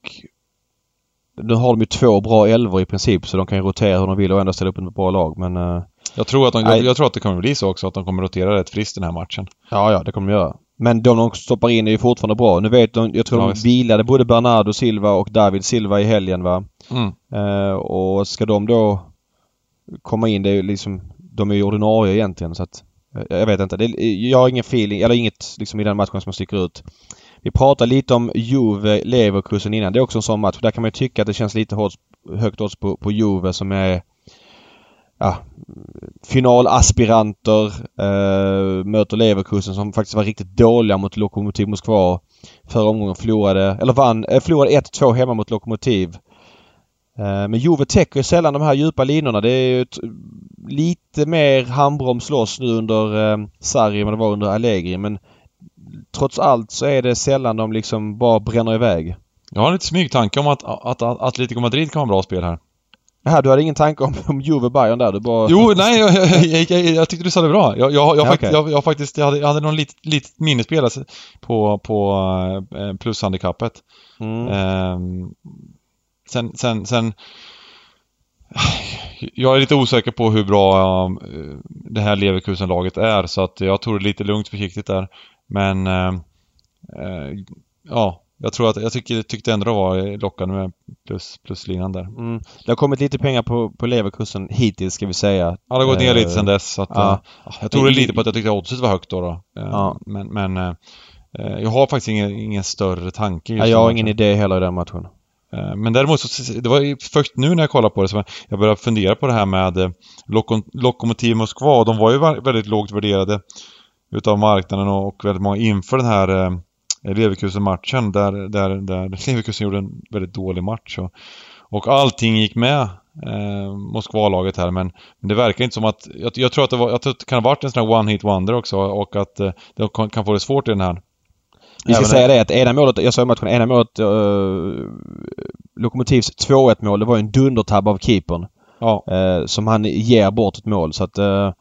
nu har de ju två bra elvor i princip så de kan ju rotera hur de vill och ändå ställa upp ett bra lag men... Uh, jag tror, att de, jag, jag, tror att det kommer bli så också att de kommer rotera rätt friskt den här matchen. Ja, ja det kommer de göra. Men de de stoppar in är ju fortfarande bra. Nu vet de, jag tror ja, de vilade både Bernardo Silva och David Silva i helgen va. Mm. Uh, och ska de då komma in, det är ju liksom, de är ju ordinarie egentligen så att eh, jag vet inte. Det, eh, jag har ingen feeling, eller inget liksom i den matchen som sticker ut. Vi pratade lite om Juve Leverkusen innan. Det är också en sån match. Där kan man ju tycka att det känns lite hårt, högt odds på, på Juve som är ja, finalaspiranter. Eh, möter Leverkusen som faktiskt var riktigt dåliga mot Lokomotiv Moskva. Förra omgången förlorade, eller vann, eh, förlorade 1-2 hemma mot Lokomotiv. Eh, men Juve täcker sällan de här djupa linorna. Det är ju ett, lite mer handbroms loss nu under eh, Sarri än vad det var under Allegri men trots allt så är det sällan de liksom bara bränner iväg. Jag har en lite smygtanke om att, att, att Atletico Madrid kan vara bra spel här. Jaha, du hade ingen tanke om, om Juve Bayern där? Du bara... Jo, nej, jag, jag, jag, jag tyckte du sa det bra. Jag, jag, jag, ja, fakt, okay. jag, jag, faktiskt, jag hade, jag hade någon litet, minispel alltså på, på eh, plushandikappet. Mm. Um, sen, sen, sen jag är lite osäker på hur bra uh, det här Leverkusen-laget är så att jag tror det är lite lugnt försiktigt där. Men uh, uh, ja, jag tror att, jag tycker, tyckte ändå det var lockande med plus, pluslinan där. Mm. Det har kommit lite pengar på, på leverkursen hittills ska vi säga. Ja, det har gått ner lite sen dess. Så att, ja. uh, jag tror det lite på att jag tyckte oddset var högt då. då. Uh, ja. Men, men jag har faktiskt ingen, ingen större tanke just ja, Jag har ingen idé heller i den matchen. Eh, men däremot så, det var först nu när jag kollade på det som jag började fundera på det här med eh, Lokomotiv Moskva. De var ju väldigt lågt värderade utav marknaden och väldigt många inför den här eh, Leverkusen-matchen där, där, där Leverkusen gjorde en väldigt dålig match. Och, och allting gick med eh, Moskvalaget här men, men det verkar inte som att... Jag, jag, tror att det var, jag tror att det kan ha varit en sån här one-hit wonder också och att eh, de kan få det svårt i den här. Vi ska Även säga det att ena målet, jag sa i matchen, ena målet uh, Lokomotivs 2-1 mål det var ju en dundertabb av keepern. Ja. Uh, som han ger bort ett mål så att uh,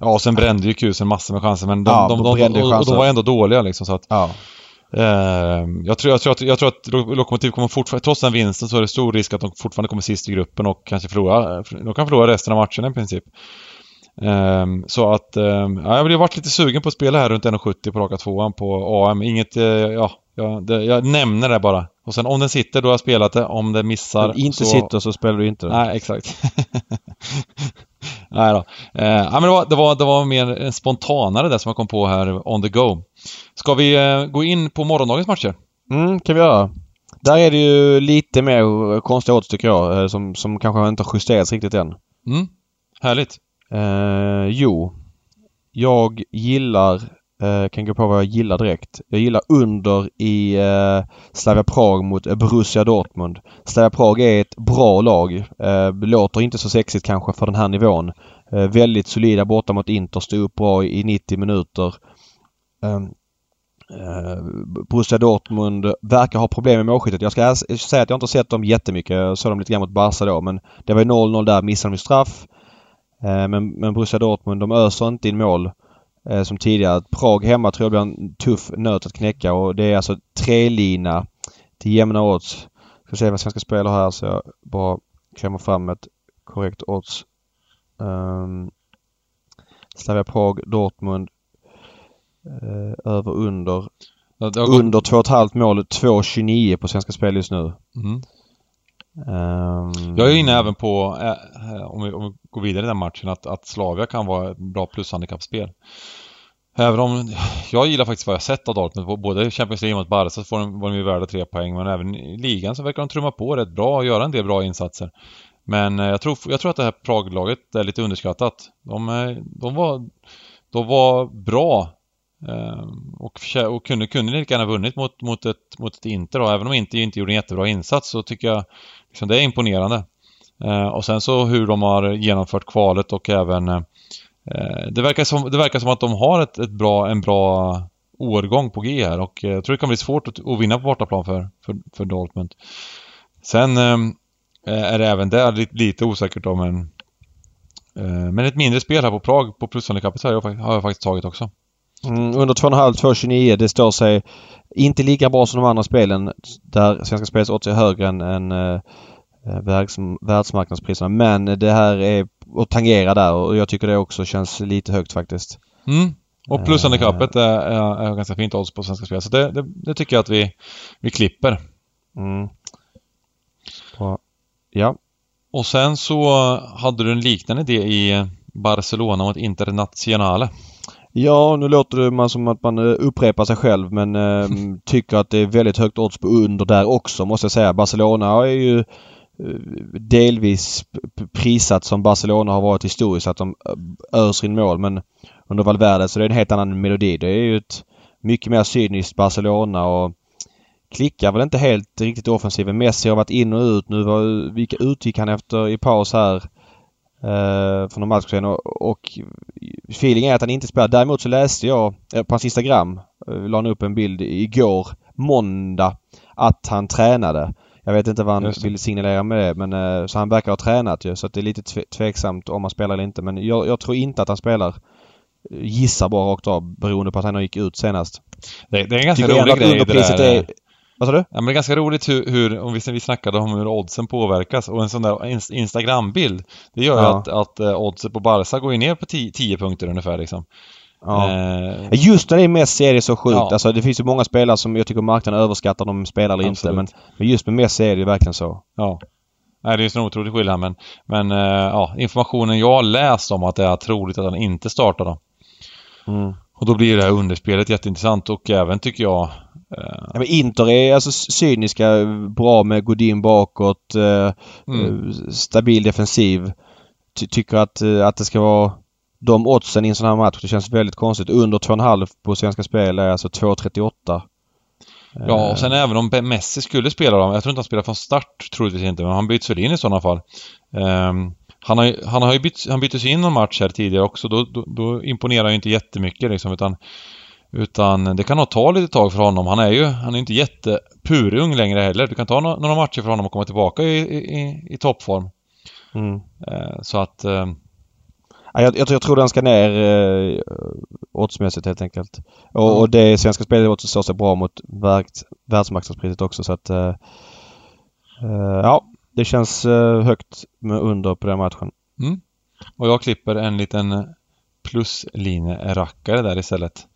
Ja, och sen brände ju Kusen massor med chanser men de, ja, de, de, de, och, och de var ändå dåliga liksom så att... Ja. Jag, tror, jag, tror att, jag tror att Lokomotiv kommer fortfarande, trots den vinsten så är det stor risk att de fortfarande kommer sist i gruppen och kanske förlora, de kan förlora resten av matchen i princip. Eh, så att, eh, ja, jag har varit lite sugen på att spela här runt 1,70 på raka tvåan på AM. Inget, eh, ja, jag, det, jag nämner det bara. Och sen om den sitter då har jag spelat det, om det missar Om inte så... sitter så spelar du inte Nej, exakt. Nej då. Eh, ja, men det var, det, var, det var mer spontanare det som jag kom på här on the go. Ska vi eh, gå in på morgondagens matcher? Mm, kan vi göra. Där är det ju lite mer konstiga odds tycker jag eh, som, som kanske inte har justerats riktigt än. Mm, härligt. Eh, jo. Jag gillar Eh, kan gå på vad jag gillar direkt. Jag gillar under i eh, Slavia Prag mot Borussia Dortmund. Slavia Prag är ett bra lag. Eh, låter inte så sexigt kanske för den här nivån. Eh, väldigt solida borta mot Inter, stod upp bra i 90 minuter. Ehm, eh, Borussia Dortmund verkar ha problem med målskyttet. Jag ska säga att jag inte sett dem jättemycket. Jag såg dem lite grann mot Barca då men det var ju 0-0 där, missade de straff. Eh, men, men Borussia Dortmund de öser inte in mål eh, som tidigare. Prag hemma tror jag blir en tuff nöt att knäcka och det är alltså tre lina till jämna odds. Ska se vad svenska spelare här så jag bara klämmer fram ett korrekt odds. Um, Slavia Prag, Dortmund. Uh, över under. Ja, under 2,5 mål, 2,29 på Svenska Spel just nu. Mm. Um... Jag är inne även på, eh, om, vi, om vi går vidare i den matchen, att, att Slavia kan vara ett bra plushandikappspel. Även om jag gillar faktiskt vad jag sett av Dortmund. Både Champions League mot Barca så får de, var de ju värda tre poäng men även i ligan så verkar de trumma på rätt bra och göra en del bra insatser. Men eh, jag tror, jag tror att det här Praglaget är lite underskattat. De, eh, de, var, de var bra Ehm, och, och kunde, kunde lika gärna vunnit mot, mot, ett, mot ett Inter då. Även om Inter inte gjorde en jättebra insats så tycker jag liksom, det är imponerande. Eh, och sen så hur de har genomfört kvalet och även eh, det, verkar som, det verkar som att de har ett, ett bra, en bra årgång på G här och eh, jag tror det kan bli svårt att, att vinna på bortaplan för, för, för Dortmund. Sen ehm, eh, är det även där lite, lite osäkert då men eh, men ett mindre spel här på Prag på plushandikappet har jag, har jag faktiskt tagit också. Mm, under 2,5, 2,29. Det står sig inte lika bra som de andra spelen där Svenska Spels odds är högre än, än äh, världs, världsmarknadspriserna. Men det här är att tangera där och jag tycker det också känns lite högt faktiskt. Mm. Och plushandikappet är, är, är ganska fint odds på Svenska Spel. Så det, det, det, tycker jag att vi, vi klipper. Mm. Ja. Och sen så hade du en liknande idé i Barcelona mot Internationale. Ja, nu låter det man som att man eh, upprepar sig själv men eh, tycker att det är väldigt högt odds på under där också måste jag säga. Barcelona är ju eh, delvis prisat som Barcelona har varit historiskt att de eh, öser in mål men under Valverde så det är en helt annan melodi. Det är ju ett mycket mer cyniskt Barcelona och klickar väl inte helt riktigt offensiven. Messi har varit in och ut. Nu var, vilka utgick han efter i paus här? Eh, för någon match och, och feeling är att han inte spelar. Däremot så läste jag eh, på hans Instagram, eh, la han upp en bild igår, måndag, att han tränade. Jag vet inte vad han vill signalera med det men eh, så han verkar ha tränat ju så det är lite tve tveksamt om han spelar eller inte men jag, jag, tror inte att han spelar. Gissar bara rakt av beroende på att han gick ut senast. Det, det är en ganska rolig grej det där. Är, vad sa du? Ja men det är ganska roligt hur, hur om vi, vi snackade om hur oddsen påverkas och en sån där Instagram-bild Det gör ja. att, att uh, oddset på Barca går ju ner på 10 punkter ungefär liksom. Ja. Eh, Just när det är Messi är det så sjukt. Ja. Alltså det finns ju många spelare som jag tycker marknaden överskattar om de spelar eller Absolut. inte. Men, men, just med Messi är det ju verkligen så. Ja. Nej, det är ju en otrolig skillnad men, men uh, ja, informationen jag har läst om att det är troligt att han inte startar då. Mm. Och då blir det här underspelet jätteintressant och även tycker jag Ja, men Inter är alltså cyniska, bra med Godin bakåt, eh, mm. stabil defensiv. Ty tycker att, att det ska vara de oddsen i en sån här match. Det känns väldigt konstigt. Under 2,5 på Svenska Spel är alltså 2,38. Ja, och sen även om Messi skulle spela dem. Jag tror inte han spelar från start, troligtvis inte, men han byts väl in i sådana fall. Um, han har, han har ju bytt, han byttes in någon match här tidigare också. Då, då, då imponerar ju inte jättemycket liksom, utan utan det kan nog ta lite tag för honom. Han är ju, han är inte jättepurung längre heller. Du kan ta några matcher för honom och komma tillbaka i, i, i toppform. Mm. Uh, så att uh, jag, jag, jag, tror den ska ner eh, oddsmässigt helt enkelt. Och, mm. och det Svenska Spel står sig bra mot världs, världsmarknadspriset också så att eh, eh, Ja, det känns eh, högt med under på den matchen. Mm. Och jag klipper en liten pluslinje-rackare där istället.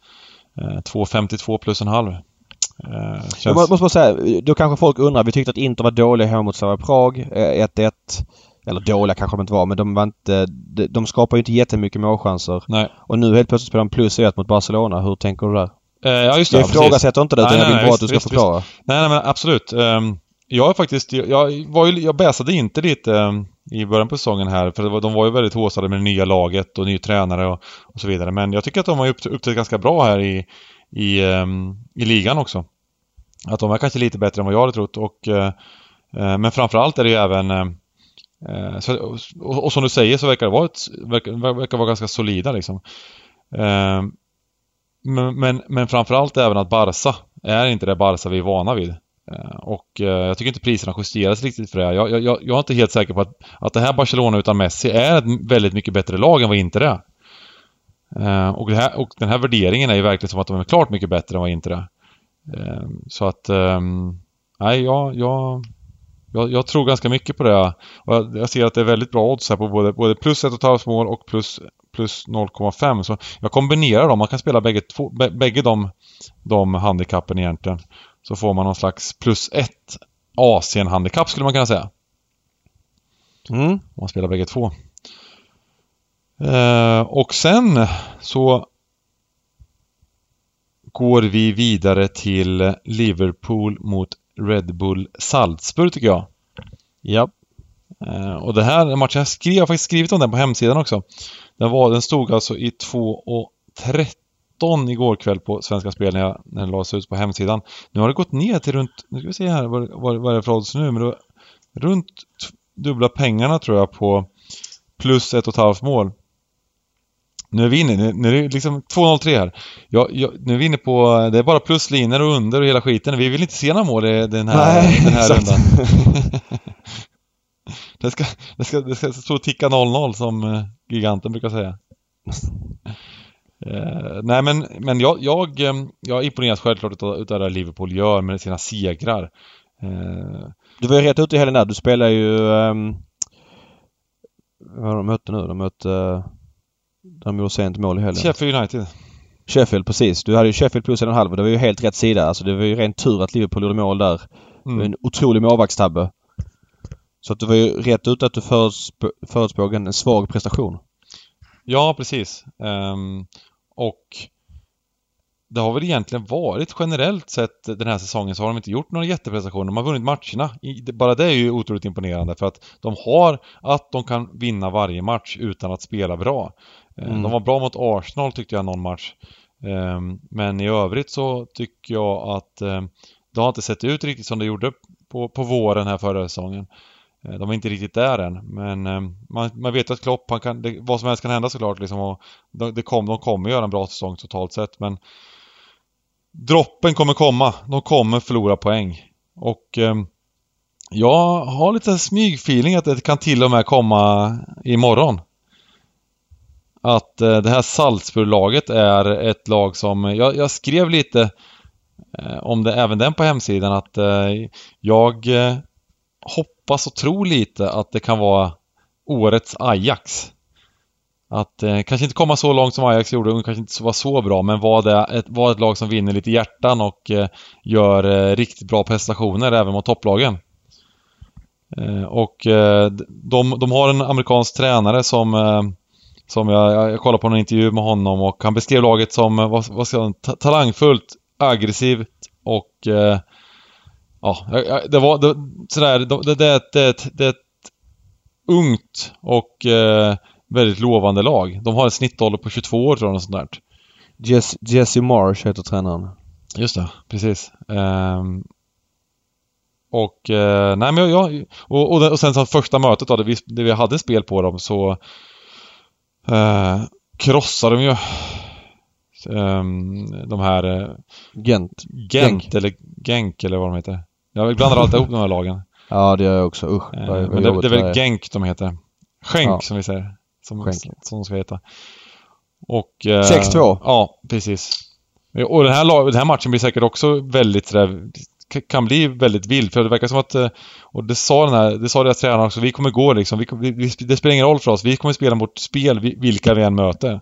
Eh, 2,52 plus en halv. Eh, känns... Jag måste bara säga, då kanske folk undrar. Vi tyckte att Inter var dåliga hemma mot Slavia Prag. 1-1. Eh, eller dåliga kanske de inte var men de var inte... De, de skapar ju inte jättemycket målchanser. Nej. Och nu helt plötsligt spelar de plus 1 mot Barcelona. Hur tänker du där? Eh, ja just det. Jag ifrågasätter inte det utan nej, jag vill bara att du ska visst, förklara. Visst. Nej, nej men absolut. Um, jag är faktiskt... Jag, var ju, jag bäsade inte lite eh, i början på säsongen här för var, de var ju väldigt håsade med det nya laget och ny tränare och, och så vidare. Men jag tycker att de har uppträtt ganska bra här i, i, ehm, i ligan också. Att de är kanske lite bättre än vad jag hade trott och eh, eh, men framförallt är det ju även så, och, och, som du säger så verkar det vara, ett, verkar, verkar vara ganska solida liksom. Ehm, men, men, men framförallt även att Barca är inte det Barca vi är vana vid. Eh, och eh, jag tycker inte priserna justeras riktigt för det. Jag, jag, jag är inte helt säker på att, att det här Barcelona utan Messi är ett väldigt mycket bättre lag än vad Inter är. Eh, och, här, och den här värderingen är ju verkligen som att de är klart mycket bättre än vad Inter är. Så att, ehm, nej, jag, jag jag, jag, tror ganska mycket på det. Och jag, jag, ser att det är väldigt bra odds här på både, både plus 1,5 mål och plus, plus 0,5. Så jag kombinerar dem. Man kan spela bägge, två, bägge de, de handikappen egentligen. Så får man någon slags plus 1 Asien-handikapp skulle man kunna säga. Mm. Om man spelar bägge två. Eh, och sen så går vi vidare till Liverpool mot Red Bull Salzburg tycker jag. Ja. Uh, och det här matchen, jag, skrev, jag har faktiskt skrivit om den på hemsidan också. Den, var, den stod alltså i 2.13 igår kväll på Svenska Spel när, jag, när den lades ut på hemsidan. Nu har det gått ner till runt, nu ska vi se här vad, vad, vad är det för odds nu, men det runt dubbla pengarna tror jag på plus ett och ett halvt mål. Nu är vi inne, nu, är det liksom 2.03 här. Jag, jag, nu är vi inne på, det är bara pluslinjer och under och hela skiten. Vi vill inte se några mål i den här, Nej, den här rundan. det, ska, det, ska, det ska stå ticka 0-0 som uh, giganten brukar säga. Uh, nej men, men jag, jag, um, jag imponeras självklart utav, utav det Liverpool gör med sina segrar. Uh, du var ju rätt ute i helgen där. Du spelar ju... Um, vad har de mötte nu? De mötte... De gjorde sent mål i helgen. Sheffield United. Sheffield, precis. Du hade ju Sheffield plus en och en halv. Det var ju helt rätt sida. Alltså det var ju ren tur att Liverpool gjorde mål där. Mm. En otrolig målvaktstabbe. Så att det var ju rätt ut att du förutspåg en svag prestation. Ja, precis. Um, och det har väl egentligen varit generellt sett den här säsongen så har de inte gjort några jätteprestationer. De har vunnit matcherna. Bara det är ju otroligt imponerande för att de har att de kan vinna varje match utan att spela bra. Eh, mm. De var bra mot Arsenal tyckte jag någon match. Ehm, men i övrigt så tycker jag att ehm, det har inte sett ut riktigt som det gjorde på, på våren här förra säsongen. Eh, de är inte riktigt där än, men eh, man, man vet att Klopp, han kan, det, vad som helst kan hända såklart liksom och det kom, de kommer göra en bra säsong totalt sett men droppen kommer komma. De kommer förlora poäng. Och eh, jag har lite smygfeeling att det kan till och med komma imorgon. Att eh, det här Salzburg-laget är ett lag som, jag, jag skrev lite eh, om det, även den på hemsidan, att eh, jag eh, hoppas och tror lite att det kan vara årets Ajax. Att eh, kanske inte komma så långt som Ajax gjorde och kanske inte vara så bra men var det ett, var ett lag som vinner lite hjärtan och eh, gör eh, riktigt bra prestationer även mot topplagen. Eh, och eh, de, de har en amerikansk tränare som eh, som jag, jag kollade på en intervju med honom och han beskrev laget som eh, vad, vad ska jag, talangfullt, aggressivt och eh, ja, det var det, sådär, det, det, det, det är ett ungt och eh, väldigt lovande lag. De har en snittålder på 22 år tror jag, sånt där. Jesse, Jesse Marsh heter tränaren. Just det, precis. Um, och, eh, nej men jag, och, och, och sen så första mötet då, där vi, där vi hade spel på dem så eh, krossade de ju um, de här... Eh, Gent. Gent Genk. eller Genk eller vad de heter. Jag blandar alltid ihop de här lagen. Ja, det gör jag också. Usch. Eh, men det, det, är väl Genk de heter. Skänk ja. som vi säger. Som, som de ska heta. Och... Eh, 6-2. Ja, precis. Och den här, den här matchen blir säkert också väldigt sådär, kan bli väldigt vild för det verkar som att, eh, och det sa den här, det sa deras tränare också, vi kommer gå liksom, vi, vi, det spelar ingen roll för oss, vi kommer spela vårt spel vilka vi än möter.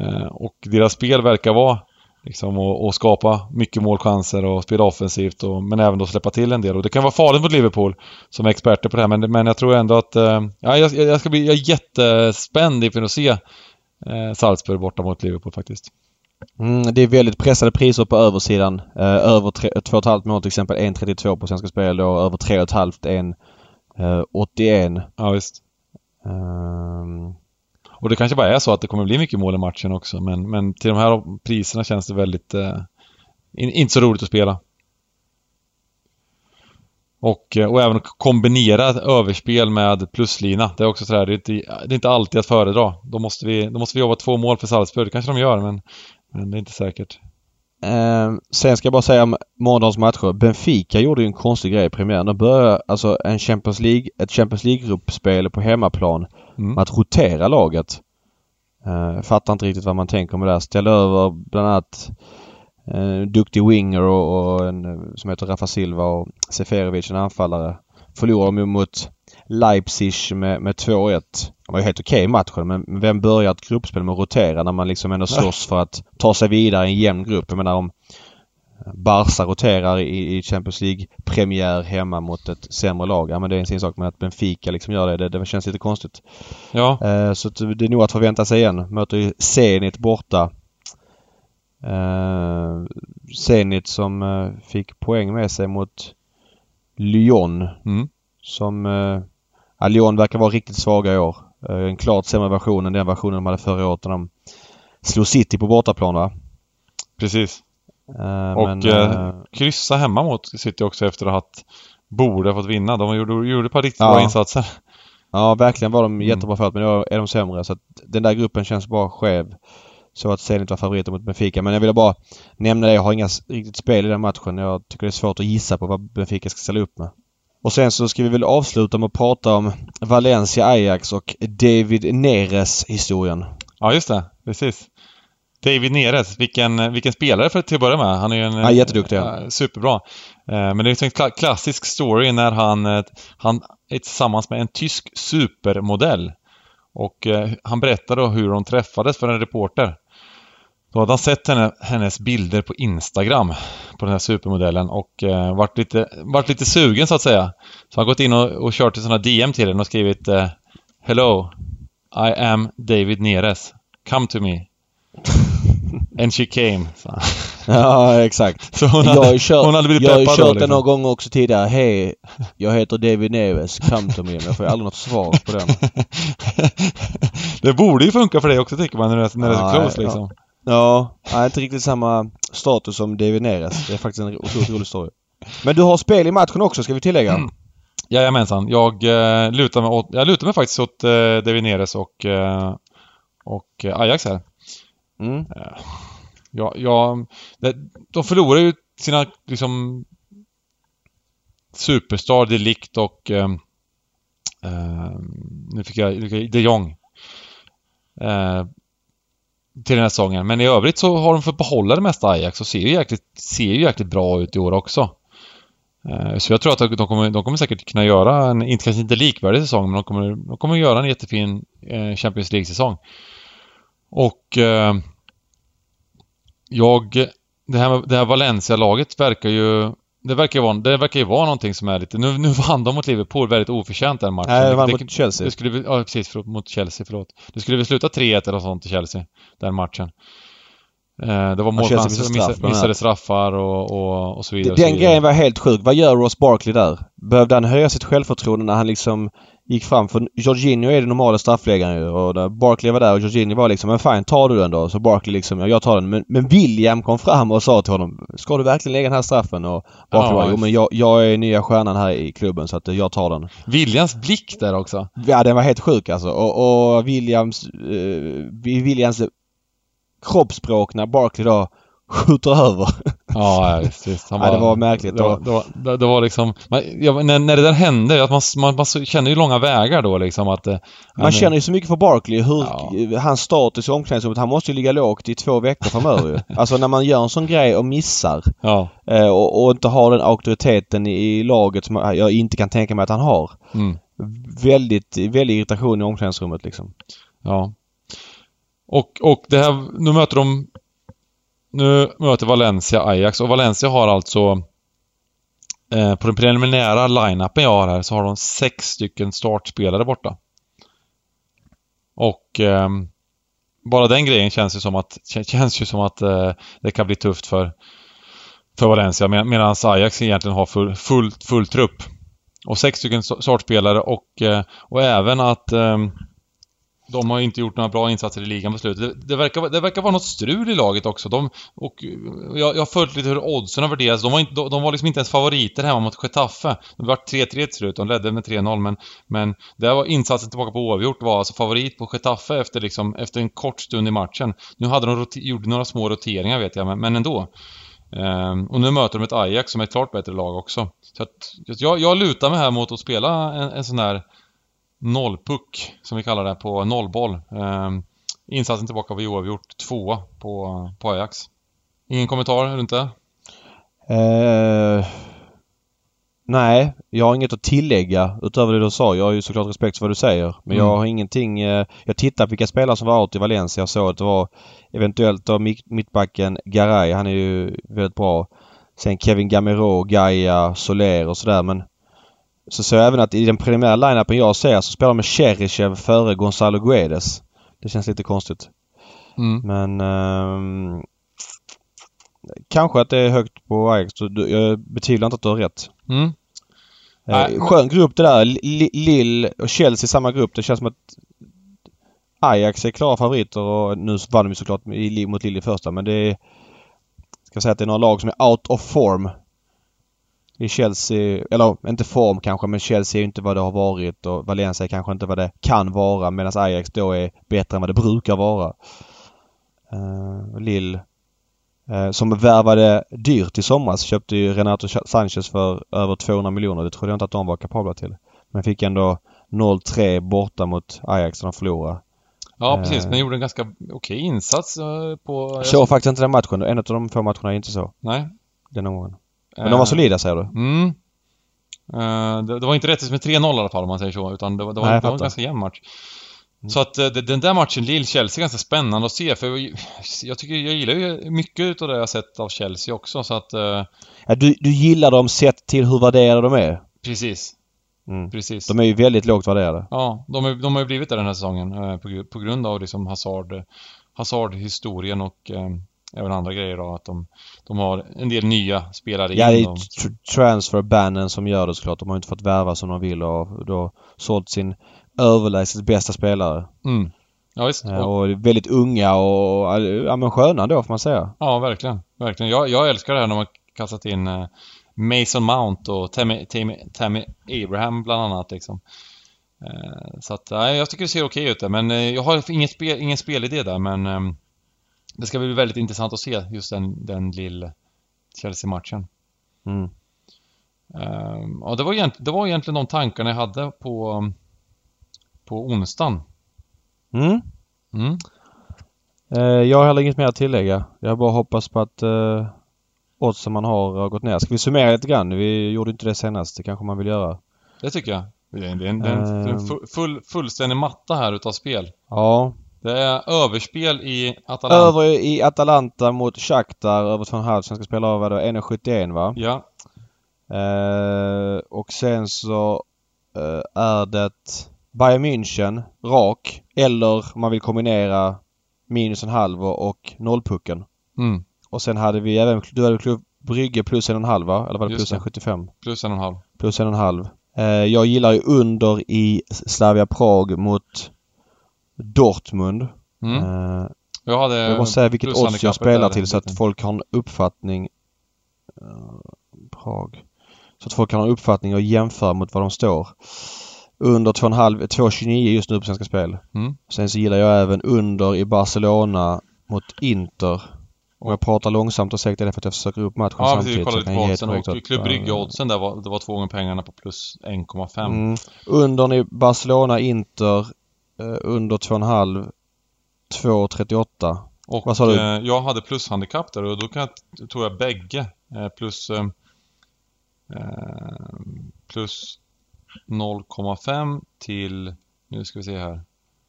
Eh, och deras spel verkar vara liksom att skapa mycket målchanser och spela offensivt och, men även då släppa till en del. Och det kan vara farligt mot Liverpool som är experter på det här men, men jag tror ändå att, eh, ja, jag, jag ska bli jag är jättespänd inför att se eh, Salzburg borta mot Liverpool faktiskt. Mm, det är väldigt pressade priser på översidan. Eh, över 2,5 mål till exempel 1,32 på Svenska Spel och över 3,5 1,81. Eh, ja visst. Um... Och det kanske bara är så att det kommer bli mycket mål i matchen också men, men till de här priserna känns det väldigt eh, in, inte så roligt att spela. Och, eh, och även kombinera överspel med pluslina. Det är också sådär, det är inte, det är inte alltid att föredra. Då måste, vi, då måste vi jobba två mål för Salzburg. Det kanske de gör men men det är inte säkert. Eh, sen ska jag bara säga om morgondagens matcher. Benfica gjorde ju en konstig grej i premiären. De började alltså en Champions League, ett Champions League-gruppspel på hemmaplan mm. med att rotera laget. Eh, fattar inte riktigt vad man tänker med det. Ställa över bland annat eh, duktig winger och, och en som heter Rafa Silva och Seferovic, en anfallare. Förlorade de mot Leipzig med, med 2-1. Det var ju helt okej okay matchen men vem börjar ett gruppspel med att rotera när man liksom ändå slåss för att ta sig vidare i en jämn grupp? Jag menar om Barca roterar i, i Champions League-premiär hemma mot ett sämre lag. Ja men det är en sin sak men att Benfica liksom gör det, det, det känns lite konstigt. Ja. Eh, så det är nog att förvänta sig igen. Möter ju Zenit borta. Eh, Zenit som eh, fick poäng med sig mot Lyon. Mm. Som eh, Ja, Lyon verkar vara riktigt svaga i år. Eh, en klart sämre version än den versionen de hade förra året när de slog City på bortaplan va? Precis. Uh, och men, uh, kryssa hemma mot City också efter att ha borde fått vinna. De gjorde, gjorde ett par riktigt ja. bra insatser. Ja, verkligen var de mm. jättebra för men då är de sämre. Så att den där gruppen känns bara skev. Så att Zenit var favoriter mot Benfica. Men jag ville bara nämna det. Jag har inga riktigt spel i den matchen. Jag tycker det är svårt att gissa på vad Benfica ska ställa upp med. Och sen så ska vi väl avsluta med att prata om Valencia Ajax och David Neres historien. Ja, just det. Precis. David Neres, vilken, vilken spelare för till att börja med. Han är ju en... Ja, jätteduktig. Äh, superbra. Äh, men det är en klassisk story när han, äh, han är tillsammans med en tysk supermodell. Och han berättar då hur de träffades för en reporter. Då hade han sett henne, hennes bilder på Instagram på den här supermodellen och eh, varit, lite, varit lite sugen så att säga. Så han gått in och, och kört ett sådana DM till henne och skrivit eh, Hello, I am David Neres. Come to me. And she came. Så. Ja, exakt. Så hon hade, jag har kört, hon hade blivit Jag har kört då, liksom. några gånger också tidigare. Hej, jag heter David Neves. Come to me. Men jag får ju aldrig något svar på den. det borde ju funka för dig också tycker man när det, är, när det är så close liksom. Ja, nej, inte riktigt samma status som David Neres. Det är faktiskt en otroligt rolig story. Men du har spel i matchen också, ska vi tillägga? Mm. Jajamensan. Jag, eh, lutar mig åt, jag lutar mig faktiskt åt eh, David Neres och, eh, och Ajax här. Mm. Eh, ja, ja, de förlorar ju sina liksom Superstar, Delict och eh, eh, nu fick jag, de Jong. Eh, till den här säsongen. Men i övrigt så har de fått behålla det mesta Ajax och ser ju jäkligt, ser ju jäkligt bra ut i år också. Eh, så jag tror att de kommer, de kommer säkert kunna göra en, inte kanske inte likvärdig säsong, men de kommer, de kommer göra en jättefin eh, Champions League-säsong. Och eh, jag, det här, det här Valencia-laget verkar ju det verkar ju vara, det verkar ju vara någonting som är lite... Nu, nu vann de mot Liverpool väldigt oförtjänt den matchen. Nej, de vann mot Chelsea. Det skulle, ja, precis. Förlåt, mot Chelsea, förlåt. Det skulle väl sluta 3-1 eller sånt till Chelsea, den matchen. Eh, det var mål Chelsea han missade missade, straffar och, och, och så vidare. och så Den vidare. grejen var helt sjuk. Vad gör Ross Barkley där? Behövde han höja sitt självförtroende när han liksom gick fram? För Jorginho är den normala straffläggaren ju och Barkley var där och Jorginho var liksom men fine, tar du den då? Så Barkley liksom, ja jag tar den. Men, men William kom fram och sa till honom Ska du verkligen lägga den här straffen? Och Barkley Ja, var jo men jag, jag är nya stjärnan här i klubben så att jag tar den. Viljans blick där också. Ja den var helt sjuk alltså. Och, och Williams, eh, Williams kroppsspråk när Barkley då skjuter över. Ja, visst, visst. Han Ja, det var märkligt. Det var, det var, det, det var liksom... Man, ja, när, när det där hände, att man, man, man känner ju långa vägar då liksom att... eh, Man han- känner ju så mycket för Barkley. Hur, Ja. Hans status i omklädningsrummet. Han måste ju ligga lågt i två veckor framöver ju. Alltså när man gör en sån grej och missar Ja. eh, och, och inte har den auktoriteten i, i laget som jag inte kan tänka mig att han har. Mm, Väldigt, väldigt irritation i omklädningsrummet liksom. ja. Och, och det här... Nu möter de... Nu möter Valencia Ajax och Valencia har alltså... Eh, på den preliminära line-upen jag har här så har de sex stycken startspelare borta. Och... eh, bara den grejen känns ju som att, känns ju som att eh, det kan bli tufft för, för Valencia med, medan Ajax egentligen har full, full, full trupp. Och sex stycken startspelare och, eh, och även att ehm, de har inte gjort några bra insatser i ligan på slutet. Det, det, verkar, det verkar vara något strul i laget också. De, och eh, jag, jag har följt lite hur oddsen har värderats. De var, inte, de, de var liksom inte ens favoriter hemma mot Getafe. Det var 3-3 till slut. De ledde med 3-0 men, men där var insatsen tillbaka på oavgjort var alltså favorit på Getafe efter, liksom, efter en kort stund i matchen. Nu hade de gjort några små roteringar vet jag, men, men ändå. Ehm, och nu möter de ett Ajax som är ett klart bättre lag också. Så att, jag, jag lutar mig här mot att spela en, en sån där nollpuck, som vi kallar det, på nollboll. Ehm, insatsen tillbaka var oavgjort, tvåa på, på Ajax. Ingen kommentar runt det? Eh, nej, jag har inget att tillägga utöver det du sa. Jag har ju såklart respekt för vad du säger. Men Mm. jag har ingenting... Eh, jag tittade på vilka spelare som var out i Valencia och såg att det var eventuellt då mitt, mittbacken Garay. Han är ju väldigt bra. Sen Kevin Gamero, Gaia, Soler och sådär men så såg jag även att i den preliminära line-upen jag ser så spelar de med Cheryshev före Gonzalo Guedes. Det känns lite konstigt. Mm. Men ehm, kanske att det är högt på Ajax. Jag betvivlar inte att du har rätt. Mm. Eh, skön grupp det där. Li- Lille och Chelsea i samma grupp. Det känns som att Ajax är klara favoriter och nu vann de såklart mot Lille i första men det är... Ska säga att det är några lag som är out of form. I Chelsea, eller inte form kanske men Chelsea är ju inte vad det har varit och Valencia är kanske inte vad det kan vara medan Ajax då är bättre än vad det brukar vara. Uh, Lill eh, som värvade dyrt i somras köpte ju Renato Sanchez för över 200 miljoner. Det trodde jag inte att de var kapabla till. Men fick ändå 0-3 borta mot Ajax när de förlorade. Ja, precis. Eh. Men gjorde en ganska okej insats eh, på... Jag såg faktiskt inte den matchen. En av de få matcherna är inte så. Nej. Den omgången. Men de var solida säger du? Mm. Eh, det, det var inte rättvist med 3-0 i alla fall om man säger så, utan det var, det var, Nej, det var en ganska jämn match. Så att eh, den där matchen, Lille-Chelsea, är ganska spännande att se för jag, jag tycker, jag gillar ju mycket utav det jag sett av Chelsea också så att... eh, Ja, du, du gillar dem sett till hur värderade de är? precis, Mm. precis. De är ju väldigt lågt värderade. Ja, de, är, de har ju blivit det den här säsongen eh, på, på grund av liksom Hazard, Hazard-historien och eh, även andra grejer då. Att de, de har en del nya spelare Ja, det är transferbannen som gör det såklart. De har inte fått värva som de vill och då sålt sin överlägset bästa spelare. Mm. Ja, visst. Eh, Och, väldigt unga och ja men sköna då får man säga. ja, verkligen. Verkligen. Jag, jag älskar det här när man kastat in eh, Mason Mount och Tammy, Tammy, Tammy Abraham bland annat liksom. Eh, så att, nej, jag tycker det ser okej ut där. Men jag har inget spel, ingen spelidé där men ehm, det ska bli väldigt intressant att se just den, den lilla Chelsea-matchen. Mm. Ehm, ja, det var, det var egentligen de tankarna jag hade på, på onsdagen. Mm. Mm. Eh, jag har heller inget mer att tillägga. Jag bara hoppas på att eh, oddsen man har har gått ner. Ska vi summera lite grann? Vi gjorde inte det senast. Det kanske man vill göra. Det tycker jag. Det är en, det är en, det är en Ehm. fu- full, fullständig matta här utav spel. Ja. Det är överspel i Atalanta. Över i Atalanta mot Shakhtar över 2,5 som ska spela av vad då? 1,71 va? Ja. Eh, och sen så eh, är det Bayern München rak eller om man vill kombinera minus en halv och, nollpucken. Mm. Och sen hade vi även, du hade Klubb Brygge plus en och en halv va? Eller var det Just plus en det. 75? Plus en och en halv. Plus en och en halv. Eh, jag gillar ju under i Slavia Prag mot Dortmund. Mm. Eh, Jag hade jag måste säga vilket odds jag spelar till så att lite. folk har en uppfattning. Eh, Prag. Så att folk kan ha en uppfattning och jämföra mot vad de står. Under 2,5, 2,29 just nu på Svenska Spel. Mm. Sen så gillar jag även under i Barcelona mot Inter. Om jag pratar långsamt och säkert är det för att jag försöker upp matchen Ja precis, samtidigt. kolla så lite kan på jag ge oddsen och. Klubb Ja, Brygge-oddsen där var, det var två gånger pengarna på plus 1,5. Mm. Undern i Barcelona, Inter, under 2,5, 2,38. Och Vad sa du? Eh, jag hade plushandikapp där och då kan jag, tror jag bägge eh, plus eh, eh, plus 0,5 till, nu ska vi se här,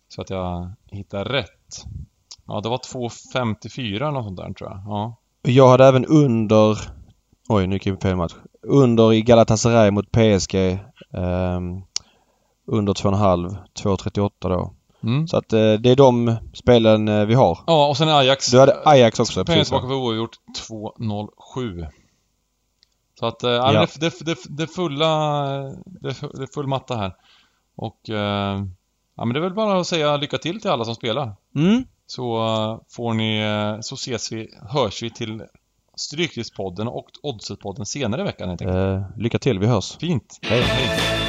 så att jag hittar rätt. Ja, det var 2,54 eller något sånt där tror jag. Ja. Jag hade även under... Oj, nu gick jag fel match. Under i Galatasaray mot PSG. ehm, under 2,5, 2,38 då. Mm. Så att eh, det är de spelen eh, vi har. Ja, och sen Ajax. Du hade Ajax också. Pengar precis, va? tillbaka för oavgjort 2,07. Så att, eh, ja. Det, det, det, det är fulla, det, är- det är full matta här. Och, eh, ja men det är väl bara att säga lycka till till alla som spelar. Mm. Så eh, får ni, så ses vi, hörs vi till Stryktipspodden och Oddset-podden senare i veckan helt enkelt. Lycka till, vi hörs. Fint! Hej. Hej.